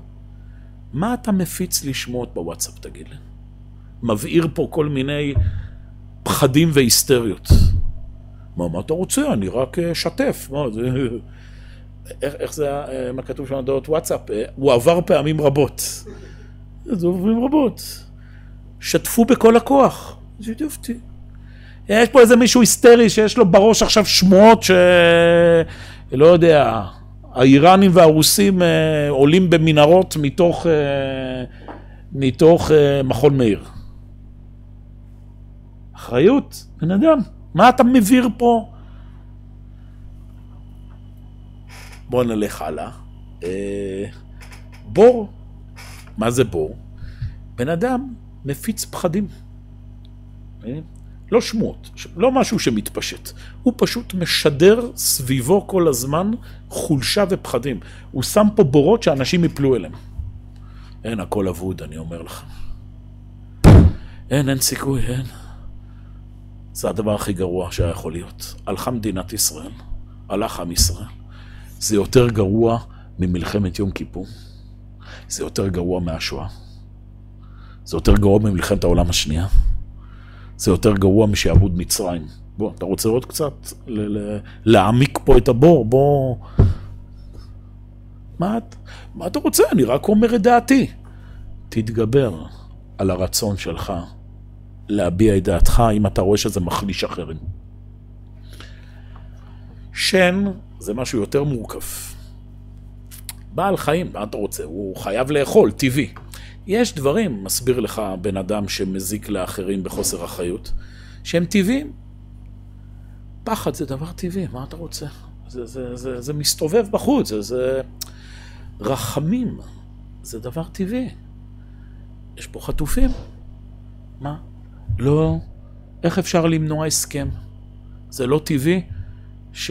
מה אתה מפיץ לי שמועות בוואטסאפ, תגיד לי? מבעיר פה כל מיני פחדים והיסטריות. מה, מה אתה רוצה? אני רק אשתף. זה... איך, איך זה, אה, מה כתוב שם בדעות וואטסאפ? אה, הוא עבר פעמים רבות. זה עוברים רבות. שתפו בכל הכוח. שיתפתי. יש פה איזה מישהו היסטרי שיש לו בראש עכשיו שמועות ש... לא יודע, האיראנים והרוסים אה, עולים במנהרות מתוך, אה, מתוך אה, מכון מאיר. אחריות, בן אדם, מה אתה מביר פה? בואו נלך הלאה. אה, בור, מה זה בור? בן אדם מפיץ פחדים. אה? לא שמועות, לא משהו שמתפשט. הוא פשוט משדר סביבו כל הזמן חולשה ופחדים. הוא שם פה בורות שאנשים יפלו אליהם. אין, הכל אבוד, אני אומר לך. אין, אין סיכוי, אין. זה הדבר הכי גרוע שהיה יכול להיות. הלכה מדינת ישראל, הלך עם ישראל. זה יותר גרוע ממלחמת יום כיפור. זה יותר גרוע מהשואה. זה יותר גרוע ממלחמת העולם השנייה. זה יותר גרוע משעבוד מצרים. בוא, אתה רוצה עוד קצת להעמיק פה את הבור? בוא... מה, מה אתה רוצה? אני רק אומר את דעתי. תתגבר על הרצון שלך להביע את דעתך אם אתה רואה שזה מחליש אחרים. שן זה משהו יותר מורכב. בעל חיים, מה אתה רוצה? הוא חייב לאכול, טבעי. יש דברים, מסביר לך בן אדם שמזיק לאחרים בחוסר אחריות, שהם טבעיים. פחד זה דבר טבעי, מה אתה רוצה? זה, זה, זה, זה מסתובב בחוץ, זה, זה... רחמים זה דבר טבעי. יש פה חטופים. מה? לא. איך אפשר למנוע הסכם? זה לא טבעי ש...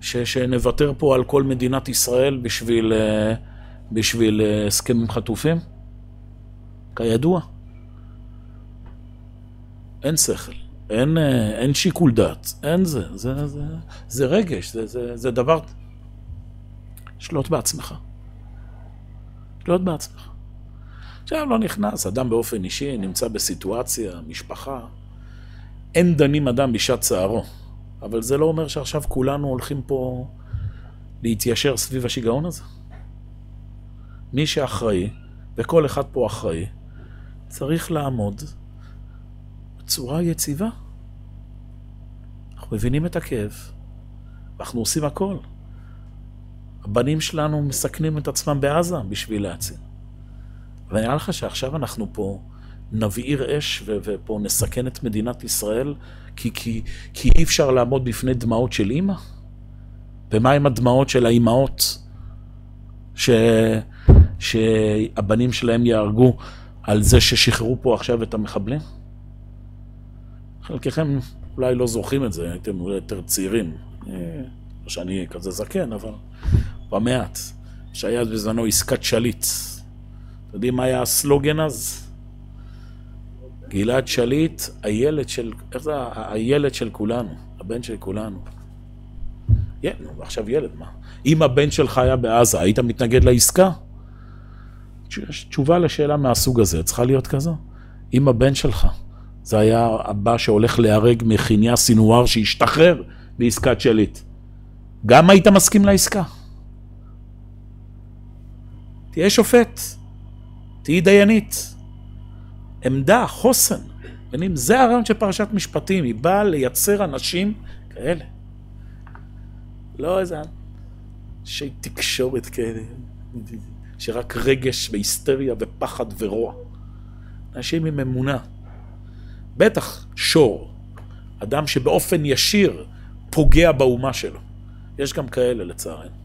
ש... שנוותר פה על כל מדינת ישראל בשביל, אה, בשביל אה, הסכם עם חטופים? כידוע. אין שכל, אין, אה, אין שיקול דעת, אין זה, זה, זה, זה רגש, זה, זה, זה דבר... שלוט בעצמך. שלוט בעצמך. עכשיו לא נכנס, אדם באופן אישי נמצא בסיטואציה, משפחה, אין דנים אדם בשעת צערו, אבל זה לא אומר שעכשיו כולנו הולכים פה להתיישר סביב השיגעון הזה. מי שאחראי, וכל אחד פה אחראי, צריך לעמוד צורה יציבה. אנחנו מבינים את הכאב, ואנחנו עושים הכל. הבנים שלנו מסכנים את עצמם בעזה בשביל להציל. ונראה לך שעכשיו אנחנו פה נבעיר אש ו- ופה נסכן את מדינת ישראל כי, כי, כי אי אפשר לעמוד בפני דמעות של אימא? ומה עם הדמעות של האימהות ש... שהבנים שלהם יהרגו על זה ששחררו פה עכשיו את המחבלים? חלקכם אולי לא זוכרים את זה, הייתם אולי יותר צעירים. אה, לא שאני כזה זקן, אבל במעט. שהיה בזמנו עסקת שליט. אתם יודעים מה היה הסלוגן אז? גלעד שליט, הילד של, איך זה? הילד של כולנו, הבן של כולנו. נו, עכשיו ילד, מה? אם הבן שלך היה בעזה, היית מתנגד לעסקה? תשובה לשאלה מהסוג הזה צריכה להיות כזו. אם הבן שלך, זה היה הבא שהולך להיהרג מחיניה סינואר שהשתחרר בעסקת שליט, גם היית מסכים לעסקה? תהיה שופט, תהיי דיינית. עמדה, חוסן. מבינים? זה הרעיון של פרשת משפטים, היא באה לייצר אנשים כאלה. לא איזה אנשי תקשורת כאלה, שרק רגש והיסטריה ופחד ורוע. אנשים עם אמונה. בטח שור, אדם שבאופן ישיר פוגע באומה שלו. יש גם כאלה לצערנו.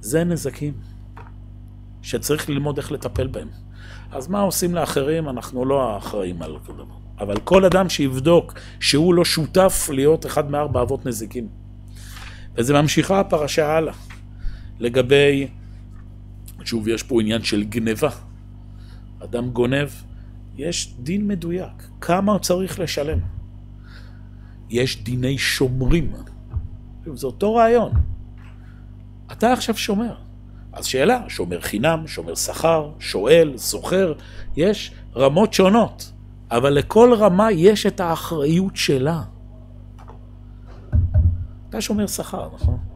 זה נזקים שצריך ללמוד איך לטפל בהם. אז מה עושים לאחרים? אנחנו לא האחראים על כל דבר. אבל כל אדם שיבדוק שהוא לא שותף להיות אחד מארבע אבות נזיקים. וזה ממשיכה הפרשה הלאה. לגבי, שוב, יש פה עניין של גניבה. אדם גונב, יש דין מדויק. כמה צריך לשלם? יש דיני שומרים. זה אותו רעיון. אתה עכשיו שומר. אז שאלה, שומר חינם, שומר שכר, שואל, סוחר, יש רמות שונות, אבל לכל רמה יש את האחריות שלה. אתה שומר שכר, נכון?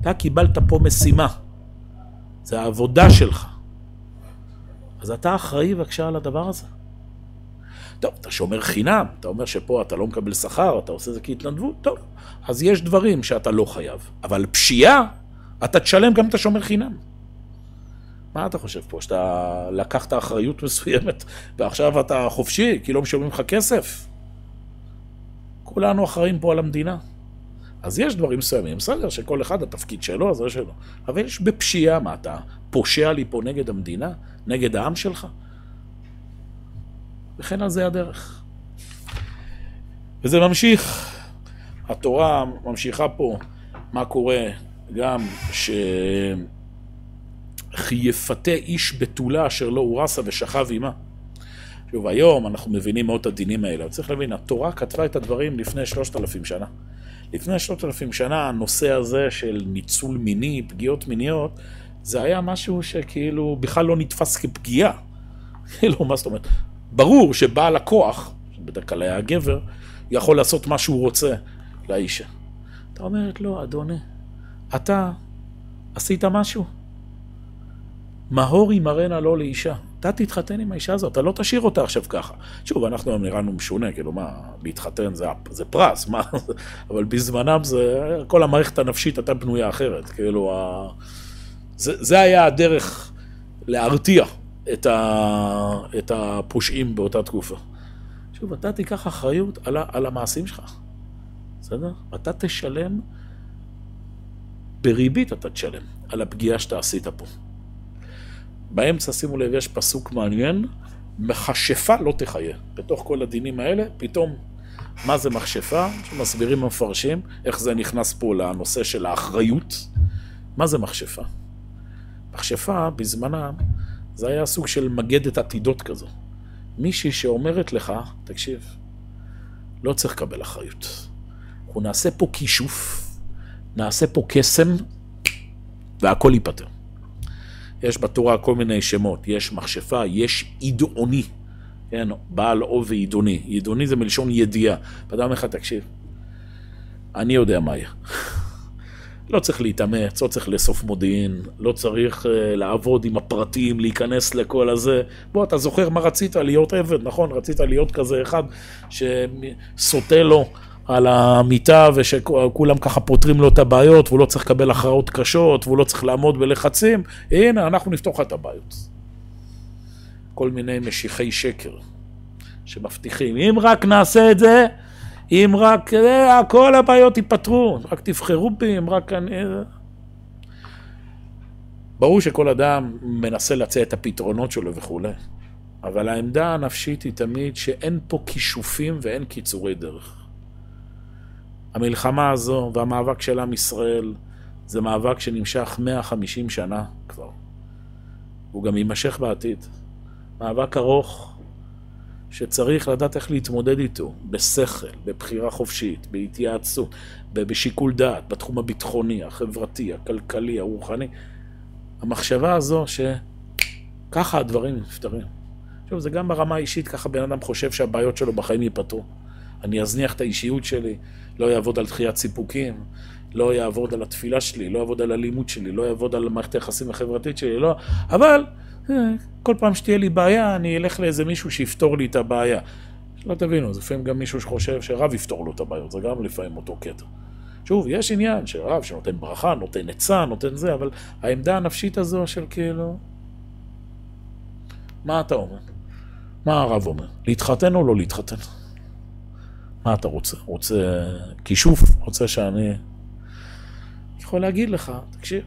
אתה קיבלת פה משימה, זה העבודה שלך. אז אתה אחראי בבקשה על הדבר הזה. טוב, אתה שומר חינם, אתה אומר שפה אתה לא מקבל שכר, אתה עושה זה כהתנדבות, טוב, אז יש דברים שאתה לא חייב. אבל פשיעה, אתה תשלם גם את השומר חינם. מה אתה חושב פה, שאתה לקחת אחריות מסוימת ועכשיו אתה חופשי כי לא משלמים לך כסף? כולנו אחראים פה על המדינה. אז יש דברים מסוימים, בסדר, שכל אחד התפקיד שלו, זה שלו. אבל יש בפשיעה, מה אתה פושע לי פה נגד המדינה? נגד העם שלך? וכן על זה הדרך. וזה ממשיך. התורה ממשיכה פה מה קורה גם ש... כי יפתה איש בתולה אשר לא הורסה ושכב עמה. שוב, היום אנחנו מבינים מאוד את הדינים האלה, צריך להבין, התורה כתבה את הדברים לפני שלושת אלפים שנה. לפני שלושת אלפים שנה הנושא הזה של ניצול מיני, פגיעות מיניות, זה היה משהו שכאילו בכלל לא נתפס כפגיעה. כאילו, מה זאת אומרת? ברור שבעל הכוח, שבדרך כלל היה הגבר, יכול לעשות מה שהוא רוצה לאישה. אתה אומרת, לא, אדוני, אתה עשית משהו? מהור ימרנה לא לאישה. אתה תתחתן עם האישה הזאת, אתה לא תשאיר אותה עכשיו ככה. שוב, אנחנו היום נראינו משונה, כאילו מה, להתחתן זה, זה פרס, מה, אבל בזמנם זה, כל המערכת הנפשית הייתה בנויה אחרת, כאילו, ה... זה, זה היה הדרך להרתיע את, ה, את הפושעים באותה תקופה. שוב, אתה תיקח אחריות על, על המעשים שלך, בסדר? אתה תשלם, בריבית אתה תשלם, על הפגיעה שאתה עשית פה. באמצע, שימו לב, יש פסוק מעניין, מכשפה לא תחיה. בתוך כל הדינים האלה, פתאום, מה זה מכשפה? שמסבירים המפרשים, איך זה נכנס פה לנושא של האחריות. מה זה מכשפה? מכשפה, בזמנם, זה היה סוג של מגדת עתידות כזו. מישהי שאומרת לך, תקשיב, לא צריך לקבל אחריות. אנחנו נעשה פה כישוף, נעשה פה קסם, והכל ייפתר. יש בתורה כל מיני שמות, יש מכשפה, יש ידעוני, כן, בעל עוב וידעוני. ידעוני זה מלשון ידיעה. ואדם אומר לך, תקשיב, אני יודע מה יהיה. לא צריך להתאמץ, לא צריך לאסוף מודיעין, לא צריך uh, לעבוד עם הפרטים, להיכנס לכל הזה. בוא, אתה זוכר מה רצית? להיות עבד, נכון? רצית להיות כזה אחד שסוטה לו על המיטה ושכולם ככה פותרים לו את הבעיות והוא לא צריך לקבל הכרעות קשות והוא לא צריך לעמוד בלחצים. הנה, אנחנו נפתור לך את הבעיות. כל מיני משיחי שקר שמבטיחים, אם רק נעשה את זה, אם רק, אה, כל הבעיות ייפתרו, רק תבחרו בי, אם רק אני... ברור שכל אדם מנסה להציע את הפתרונות שלו וכולי, אבל העמדה הנפשית היא תמיד שאין פה כישופים ואין קיצורי דרך. המלחמה הזו והמאבק של עם ישראל זה מאבק שנמשך 150 שנה כבר. הוא גם יימשך בעתיד. מאבק ארוך, שצריך לדעת איך להתמודד איתו, בשכל, בבחירה חופשית, בהתייעצות, בשיקול דעת, בתחום הביטחוני, החברתי, הכלכלי, הרוחני. המחשבה הזו שככה הדברים נפתרים. שוב, זה גם ברמה האישית, ככה בן אדם חושב שהבעיות שלו בחיים ייפתרו. אני אזניח את האישיות שלי, לא יעבוד על דחיית סיפוקים, לא יעבוד על התפילה שלי, לא יעבוד על הלימוד שלי, לא יעבוד על מערכת היחסים החברתית שלי, לא... אבל כל פעם שתהיה לי בעיה, אני אלך לאיזה מישהו שיפתור לי את הבעיה. שלא תבינו, זה לפעמים גם מישהו שחושב שרב יפתור לו את הבעיות, זה גם לפעמים אותו קטע. שוב, יש עניין שרב שנותן ברכה, נותן עצה, נותן זה, אבל העמדה הנפשית הזו של כאילו... מה אתה אומר? מה הרב אומר? להתחתן או לא להתחתן? מה אתה רוצה? רוצה כישוף? רוצה שאני... יכול להגיד לך, תקשיב,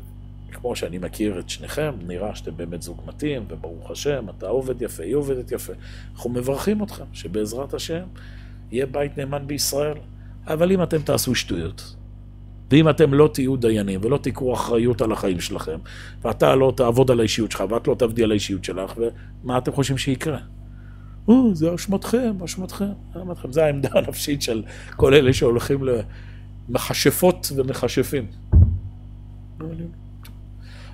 כמו שאני מכיר את שניכם, נראה שאתם באמת זוג מתאים, וברוך השם, אתה עובד יפה, היא עובדת יפה. אנחנו מברכים אתכם, שבעזרת השם יהיה בית נאמן בישראל. אבל אם אתם תעשו שטויות, ואם אתם לא תהיו דיינים ולא תיקחו אחריות על החיים שלכם, ואתה לא תעבוד על האישיות שלך, ואת לא תעבדי על האישיות שלך, ומה אתם חושבים שיקרה? או, זה אשמתכם, אשמתכם, אשמתכם. זה העמדה הנפשית של כל אלה שהולכים למכשפות ומכשפים.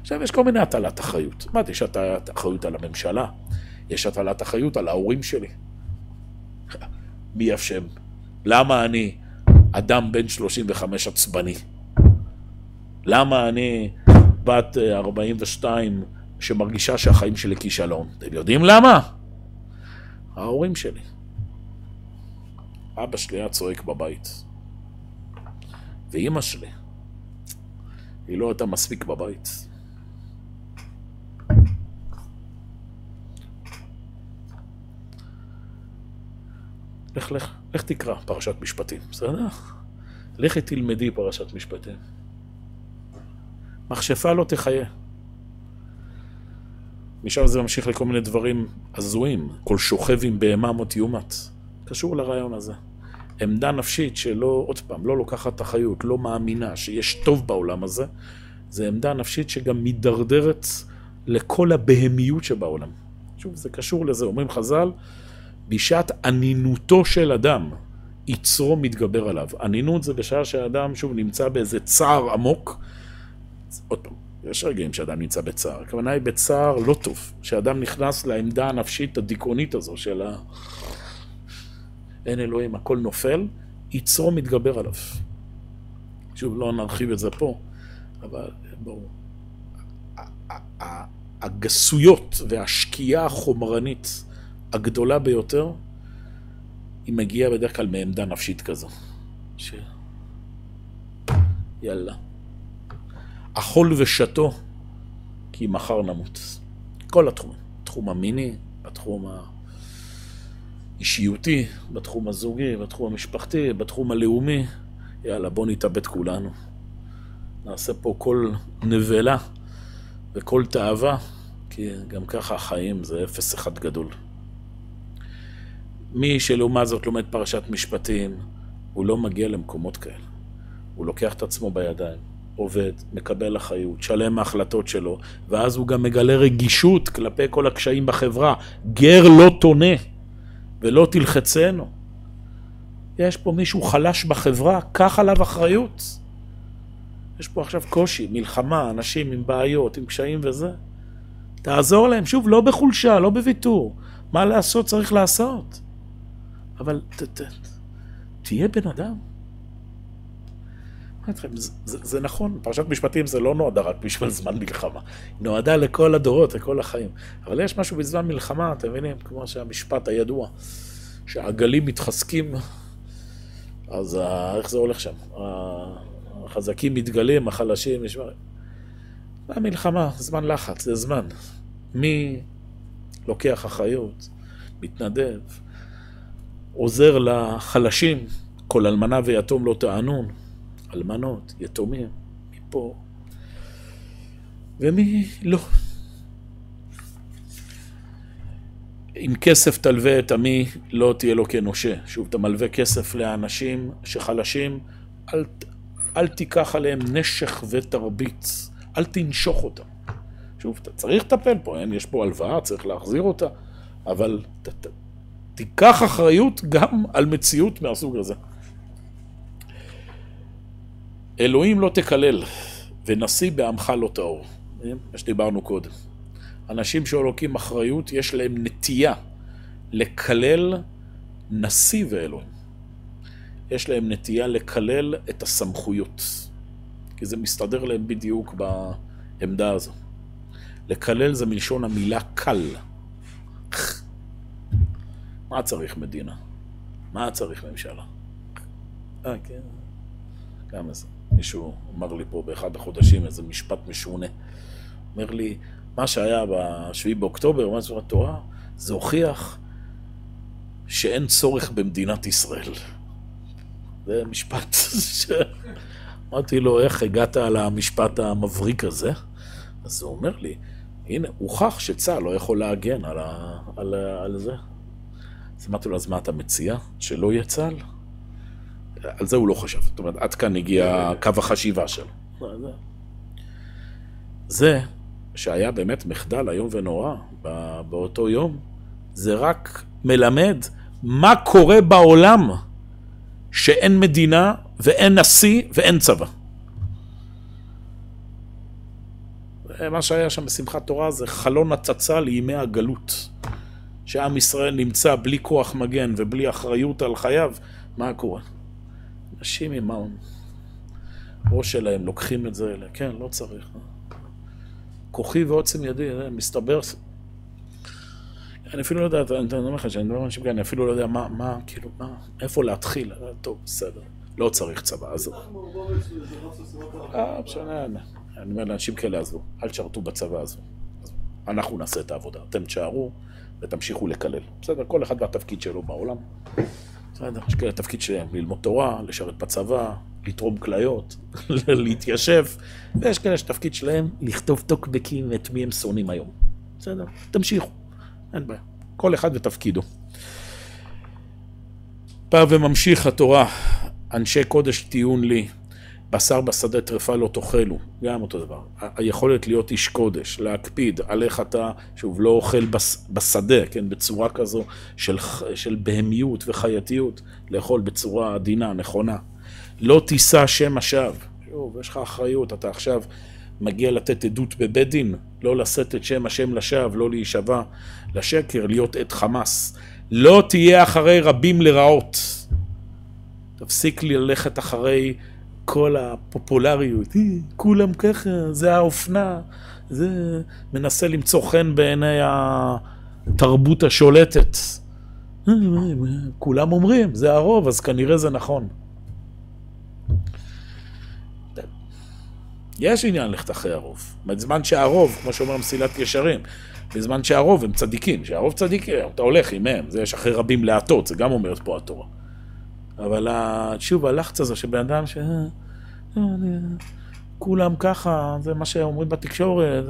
עכשיו, יש כל מיני הטלת אחריות. מה, יש הטלת אחריות על הממשלה, יש הטלת אחריות על ההורים שלי. מי אשם? למה אני אדם בן 35 עצבני? למה אני בת 42 שמרגישה שהחיים שלי כישלון? אתם יודעים למה? ההורים שלי. אבא שלי היה צועק בבית. ואימא שלי, היא לא הייתה מספיק בבית. לך, לך, לך תקרא פרשת משפטים, בסדר? לכי תלמדי פרשת משפטים. מכשפה לא תחיה. משם זה ממשיך לכל מיני דברים הזויים, כל שוכב עם בהמה מות יומת. קשור לרעיון הזה. עמדה נפשית שלא, עוד פעם, לא לוקחת אחריות, לא מאמינה שיש טוב בעולם הזה, זה עמדה נפשית שגם מידרדרת לכל הבהמיות שבעולם. שוב, זה קשור לזה, אומרים חז"ל, בשעת ענינותו של אדם, יצרו מתגבר עליו. ענינות זה בשעה שהאדם, שוב, נמצא באיזה צער עמוק. עוד פעם, יש רגעים שאדם נמצא בצער. הכוונה היא בצער לא טוב. שאדם נכנס לעמדה הנפשית הדיכאונית הזו של ה... אין אלוהים, הכל נופל, יצרו מתגבר עליו. שוב, לא נרחיב את זה פה, אבל ברור. הגסויות והשקיעה החומרנית הגדולה ביותר, היא מגיעה בדרך כלל מעמדה נפשית כזו. ש... יאללה. אכול ושתו, כי מחר נמות. כל התחומים. בתחום המיני, בתחום האישיותי, בתחום הזוגי, בתחום המשפחתי, בתחום הלאומי. יאללה, בוא נתאבד כולנו. נעשה פה כל נבלה וכל תאווה, כי גם ככה החיים זה אפס אחד גדול. מי שלעומת זאת לומד פרשת משפטים, הוא לא מגיע למקומות כאלה. הוא לוקח את עצמו בידיים, עובד, מקבל אחריות, שלם מההחלטות שלו, ואז הוא גם מגלה רגישות כלפי כל הקשיים בחברה. גר לא תונה ולא תלחצנו. יש פה מישהו חלש בחברה, קח עליו אחריות. יש פה עכשיו קושי, מלחמה, אנשים עם בעיות, עם קשיים וזה. תעזור להם, שוב, לא בחולשה, לא בוויתור. מה לעשות צריך לעשות. אבל ת, ת, תהיה בן אדם. זה, זה, זה נכון, פרשת משפטים זה לא נועדה רק בשביל זמן מלחמה, היא נועדה לכל הדורות, לכל החיים. אבל יש משהו בזמן מלחמה, אתם מבינים? כמו שהמשפט הידוע, שהעגלים מתחזקים, אז איך זה הולך שם? החזקים מתגלים, החלשים נשמעים. זה המלחמה, זמן לחץ, זה זמן. מי לוקח אחריות, מתנדב, עוזר לחלשים, כל אלמנה ויתום לא תענון, אלמנות, יתומים, מפה, ומי לא. עם כסף תלווה את עמי, לא תהיה לו כנושה. שוב, אתה מלווה כסף לאנשים שחלשים, אל, אל תיקח עליהם נשך ותרביץ, אל תנשוך אותם. שוב, אתה צריך לטפל פה, אין, יש פה הלוואה, צריך להחזיר אותה, אבל ת, ת, תיקח אחריות גם על מציאות מהסוג הזה. אלוהים לא תקלל, ונשיא בעמך לא טהור. מה שדיברנו קודם. אנשים שלוקים אחריות, יש להם נטייה לקלל נשיא ואלוהים. יש להם נטייה לקלל את הסמכויות, כי זה מסתדר להם בדיוק בעמדה הזו. לקלל זה מלשון המילה קל. מה צריך מדינה? מה צריך ממשלה? אה, כן. גם איזה, מישהו אמר לי פה באחד החודשים איזה משפט משונה. אומר לי, מה שהיה ב-7 באוקטובר, מה זה התורה, זה הוכיח שאין צורך במדינת ישראל. זה משפט ש... אמרתי לו, איך הגעת על המשפט המבריק הזה? אז הוא אומר לי, הנה, הוכח שצה"ל לא יכול להגן על, ה... על. על זה. אז אמרתי לו, אז מה אתה מציע? שלא יהיה צה"ל? על זה הוא לא חשב. זאת אומרת, עד כאן הגיע קו החשיבה שלו. זה שהיה באמת מחדל איום ונורא באותו יום, זה רק מלמד מה קורה בעולם שאין מדינה ואין נשיא ואין צבא. מה שהיה שם בשמחת תורה זה חלון הצצה לימי הגלות. שעם ישראל נמצא בלי כוח מגן ובלי אחריות על חייו, מה קורה? אנשים עם הראש שלהם לוקחים את זה, כן, לא צריך. כוחי ועוצם ידי, מסתבר... אני אפילו לא יודע, אני אומר לך שאני מדבר עם אנשים כאלה, אני אפילו לא יודע מה, מה, כאילו, מה, איפה להתחיל. טוב, בסדר, לא צריך צבא, אז... אה, משנה, אני אומר לאנשים כאלה, עזבו, אל תשרתו בצבא הזו. אנחנו נעשה את העבודה, אתם תשארו ותמשיכו לקלל. בסדר, כל אחד והתפקיד שלו בעולם. בסדר, יש כאלה תפקיד שלהם ללמוד תורה, לשרת בצבא, לתרום כליות, להתיישב, ויש כאלה שתפקיד שלהם לכתוב טוקבקים את מי הם שונאים היום. בסדר, תמשיכו, אין בעיה. כל אחד ותפקידו. בא וממשיך התורה, אנשי קודש טיעון לי, בשר בשדה טרפה לא תאכלו, גם אותו דבר. היכולת להיות איש קודש, להקפיד על איך אתה, שוב, לא אוכל בשדה, כן, בצורה כזו של, של בהמיות וחייתיות, לאכול בצורה עדינה, נכונה. לא תישא שם השווא. שוב, יש לך אחריות, אתה עכשיו מגיע לתת עדות בבית דין, לא לשאת את שם השם לשווא, לא להישבע לשקר, להיות עד חמאס. לא תהיה אחרי רבים לרעות. תפסיק ללכת אחרי כל הפופולריות, כולם ככה, זה האופנה, זה מנסה למצוא חן בעיני התרבות השולטת. כולם אומרים, זה הרוב, אז כנראה זה נכון. יש עניין ללכת אחרי הרוב. בזמן שהרוב, כמו שאומר מסילת ישרים, בזמן שהרוב הם צדיקים, שהרוב צדיקים, אתה הולך עם הם, זה יש אחרי רבים להטות, זה גם אומרת פה התורה. אבל שוב, הלחץ הזה שבן אדם ש... אה, כולם ככה, זה מה שאומרים בתקשורת,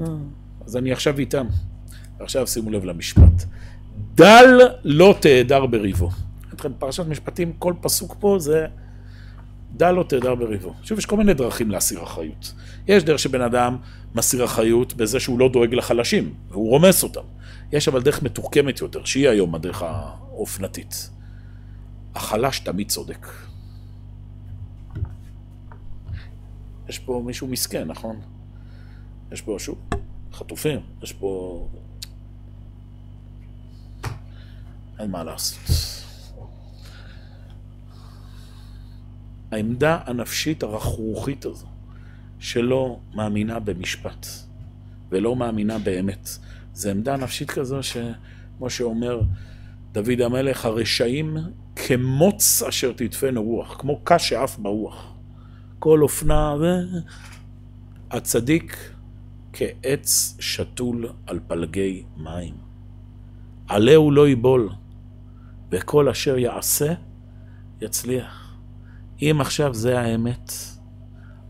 אה, אז אני עכשיו איתם. ועכשיו שימו לב למשפט. דל לא תהדר בריבו. פרשת משפטים, כל פסוק פה זה דל לא תהדר בריבו. שוב, יש כל מיני דרכים להסיר אחריות. יש דרך שבן אדם מסיר אחריות בזה שהוא לא דואג לחלשים, והוא רומס אותם. יש אבל דרך מתוחכמת יותר, שהיא היום הדרך האופנתית. החלש תמיד צודק. יש פה מישהו מסכן, נכון? יש פה שוב חטופים, יש פה... אין מה לעשות. העמדה הנפשית הרכרוכית הזו, שלא מאמינה במשפט ולא מאמינה באמת. זו עמדה נפשית כזו שכמו שאומר דוד המלך, הרשעים כמוץ אשר תדפנו רוח, כמו קש שעף ברוח. כל אופנה ו... הצדיק כעץ שתול על פלגי מים. עלהו לא יבול, וכל אשר יעשה, יצליח. אם עכשיו זה האמת,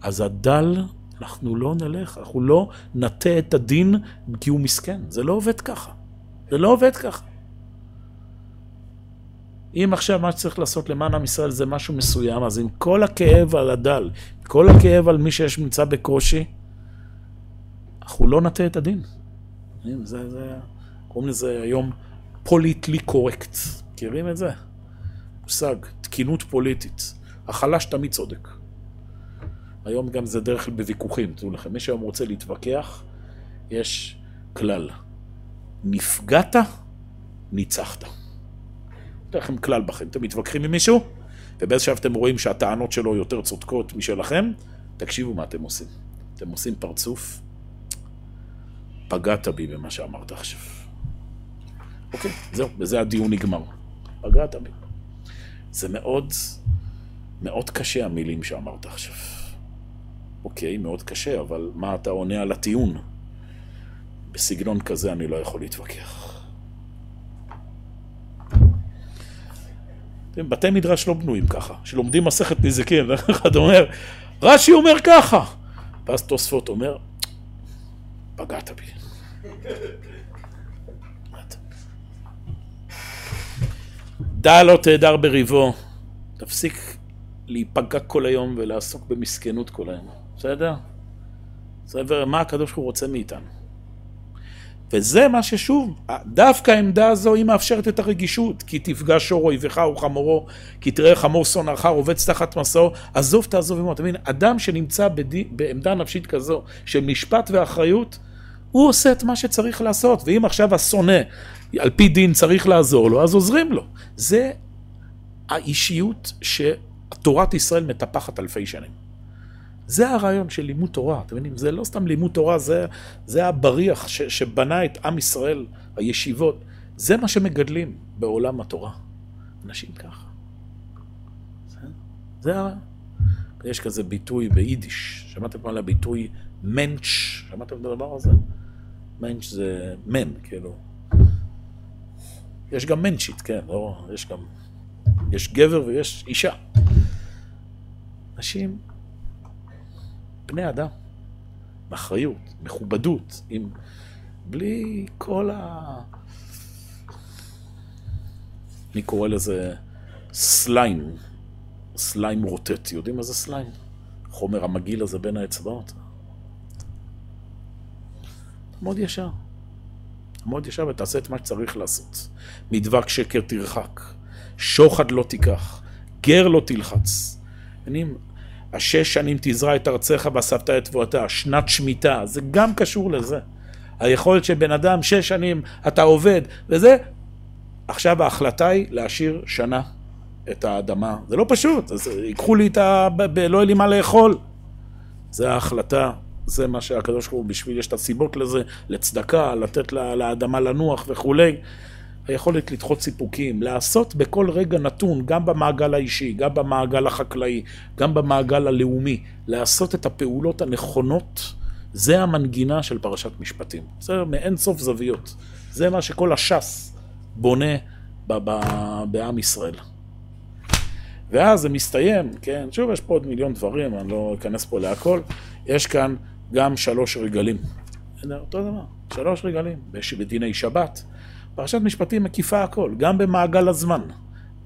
אז הדל, אנחנו לא נלך, אנחנו לא נטה את הדין כי הוא מסכן. זה לא עובד ככה. זה לא עובד ככה. אם עכשיו מה שצריך לעשות למען עם ישראל זה משהו מסוים, אז עם כל הכאב על הדל, כל הכאב על מי שיש נמצא בקושי, אנחנו לא נטה את הדין. זה, זה, קוראים לזה היום פוליטלי קורקט. מכירים את זה? מושג, תקינות פוליטית. החלש תמיד צודק. היום גם זה דרך בוויכוחים, תראו לכם, מי שהיום רוצה להתווכח, יש כלל. נפגעת, ניצחת. אתן לכם כלל בכם, אתם מתווכחים עם מישהו, ובאיזשהו אתם רואים שהטענות שלו יותר צודקות משלכם, תקשיבו מה אתם עושים. אתם עושים פרצוף, פגעת בי במה שאמרת עכשיו. אוקיי, זהו, בזה הדיון נגמר. פגעת בי. זה מאוד, מאוד קשה המילים שאמרת עכשיו. אוקיי, מאוד קשה, אבל מה אתה עונה על הטיעון? בסגנון כזה אני לא יכול להתווכח. בתי מדרש לא בנויים ככה, שלומדים מסכת נזיקין, אחד אומר, רש"י אומר ככה, ואז תוספות אומר, פגעת בי. דע לא תהדר בריבו, תפסיק להיפגע כל היום ולעסוק במסכנות כל היום, בסדר? זה מה הקדוש ברוך הוא רוצה מאיתנו. וזה מה ששוב, דווקא העמדה הזו היא מאפשרת את הרגישות, כי תפגע שור אויבך וחמורו, כי תראה חמור שונאך רובץ תחת מסעו, עזוב תעזוב עמו. אתה מבין, אדם שנמצא בדי, בעמדה נפשית כזו של משפט ואחריות, הוא עושה את מה שצריך לעשות, ואם עכשיו השונא, על פי דין צריך לעזור לו, אז עוזרים לו. זה האישיות שתורת ישראל מטפחת אלפי שנים. זה הרעיון של לימוד תורה, אתם מבינים? זה לא סתם לימוד תורה, זה, זה הבריח ש, שבנה את עם ישראל, הישיבות. זה מה שמגדלים בעולם התורה. אנשים ככה. זה, זה הרעיון. יש כזה ביטוי ביידיש, שמעתם פעם על הביטוי מנץ', שמעתם את הדבר הזה? מנץ' זה מן, כאילו. יש גם מנצ'ית, כן, לא, יש גם, יש גבר ויש אישה. אנשים בני אדם, באחריות, מכובדות, עם... בלי כל ה... אני קורא לזה סליים, סליים רוטט. יודעים מה זה סליים? חומר המגעיל הזה בין האצבעות. מאוד ישר. מאוד ישר ותעשה את מה שצריך לעשות. מדבק שקר תרחק, שוחד לא תיקח, גר לא תלחץ. השש שנים תזרע את ארצך ואספת את תבואתה, שנת שמיטה, זה גם קשור לזה. היכולת של בן אדם, שש שנים אתה עובד, וזה, עכשיו ההחלטה היא להשאיר שנה את האדמה. זה לא פשוט, אז ייקחו לי את ה... ב... לא יהיה לי מה לאכול. זה ההחלטה, זה מה שהקדוש ברוך הוא בשביל, יש את הסיבות לזה, לצדקה, לתת לאדמה לנוח וכולי. היכולת לדחות סיפוקים, לעשות בכל רגע נתון, גם במעגל האישי, גם במעגל החקלאי, גם במעגל הלאומי, לעשות את הפעולות הנכונות, זה המנגינה של פרשת משפטים. בסדר? מאין סוף זוויות. זה מה שכל הש"ס בונה בעם ישראל. ואז זה מסתיים, כן, שוב יש פה עוד מיליון דברים, אני לא אכנס פה להכל, יש כאן גם שלוש רגלים. אותו דבר, שלוש רגלים, בדיני שבת. פרשת משפטים מקיפה הכל, גם במעגל הזמן.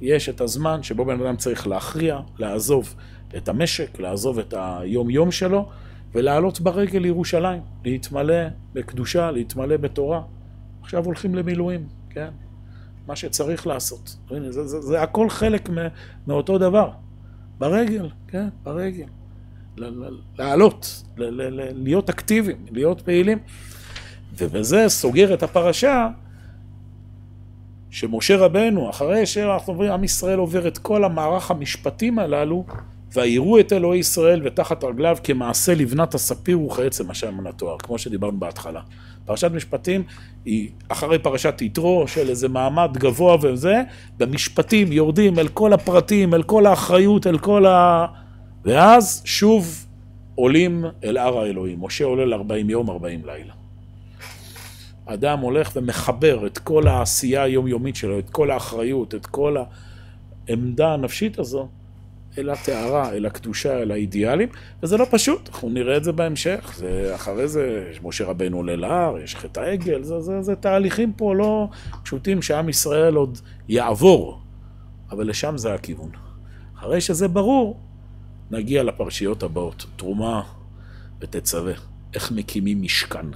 יש את הזמן שבו בן אדם צריך להכריע, לעזוב את המשק, לעזוב את היום-יום שלו, ולעלות ברגל לירושלים, להתמלא בקדושה, להתמלא בתורה. עכשיו הולכים למילואים, כן? מה שצריך לעשות. זה, זה, זה, זה הכל חלק מאותו דבר. ברגל, כן, ברגל. לעלות, להיות אקטיביים, להיות פעילים. ובזה סוגר את הפרשה שמשה רבנו, אחרי שאנחנו אומרים, עם ישראל עובר את כל המערך המשפטים הללו, ויראו את אלוהי ישראל ותחת רגליו כמעשה לבנת הספיר וכעצם השם מן התואר, כמו שדיברנו בהתחלה. פרשת משפטים היא אחרי פרשת יתרו של איזה מעמד גבוה וזה, במשפטים יורדים אל כל הפרטים, אל כל האחריות, אל כל ה... ואז שוב עולים אל הר האלוהים. משה עולה ל-40 יום, 40 לילה. אדם הולך ומחבר את כל העשייה היומיומית שלו, את כל האחריות, את כל העמדה הנפשית הזו, אל הטהרה, אל הקדושה, אל האידיאלים, וזה לא פשוט, אנחנו נראה את זה בהמשך. זה, אחרי זה, משה רבנו עולה להר, יש חטא העגל, זה, זה, זה תהליכים פה לא פשוטים שעם ישראל עוד יעבור, אבל לשם זה הכיוון. אחרי שזה ברור, נגיע לפרשיות הבאות, תרומה ותצווה, איך מקימים משכן.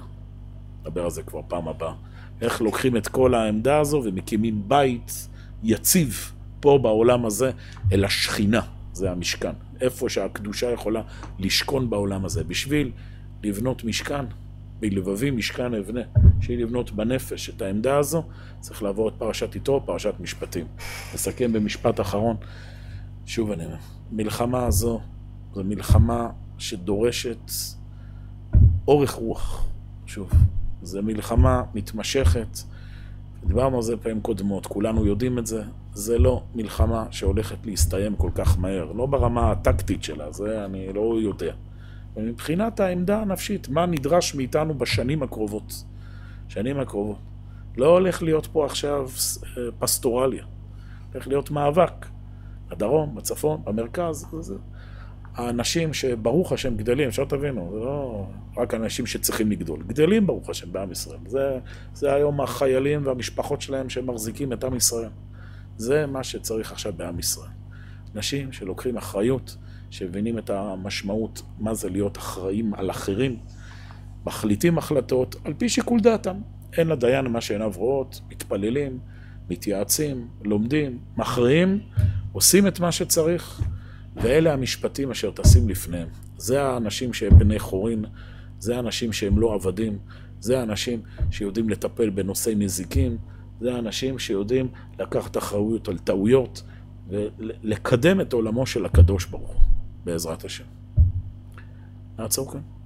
נדבר על זה כבר פעם הבאה. איך לוקחים את כל העמדה הזו ומקימים בית יציב פה בעולם הזה אל השכינה. זה המשכן. איפה שהקדושה יכולה לשכון בעולם הזה. בשביל לבנות משכן, בלבבי משכן אבנה, שהיא לבנות בנפש את העמדה הזו, צריך לעבור את פרשת יתרו, פרשת משפטים. נסכם במשפט אחרון. שוב אני אומר, מלחמה הזו זו מלחמה שדורשת אורך רוח. שוב, זו מלחמה מתמשכת. דיברנו על זה פעמים קודמות, כולנו יודעים את זה, זה לא מלחמה שהולכת להסתיים כל כך מהר, לא ברמה הטקטית שלה, זה אני לא יודע. ומבחינת העמדה הנפשית, מה נדרש מאיתנו בשנים הקרובות? שנים הקרובות. לא הולך להיות פה עכשיו אה, פסטורליה, הולך להיות מאבק. בדרום, בצפון, במרכז, זה... האנשים שברוך השם גדלים, אפשר תבינו, זה לא רק אנשים שצריכים לגדול, גדלים ברוך השם בעם ישראל. זה, זה היום החיילים והמשפחות שלהם שמחזיקים את עם ישראל. זה מה שצריך עכשיו בעם ישראל. אנשים שלוקחים אחריות, שמבינים את המשמעות, מה זה להיות אחראים על אחרים, מחליטים החלטות על פי שיקול דעתם. אין לדיין מה שעיניו רואות, מתפללים, מתייעצים, לומדים, מכריעים, עושים את מה שצריך. ואלה המשפטים אשר תשים לפניהם. זה האנשים שהם בני חורין, זה האנשים שהם לא עבדים, זה האנשים שיודעים לטפל בנושאי נזיקים, זה האנשים שיודעים לקחת אחריות על טעויות ולקדם את עולמו של הקדוש ברוך הוא, בעזרת השם. נעצור כאן.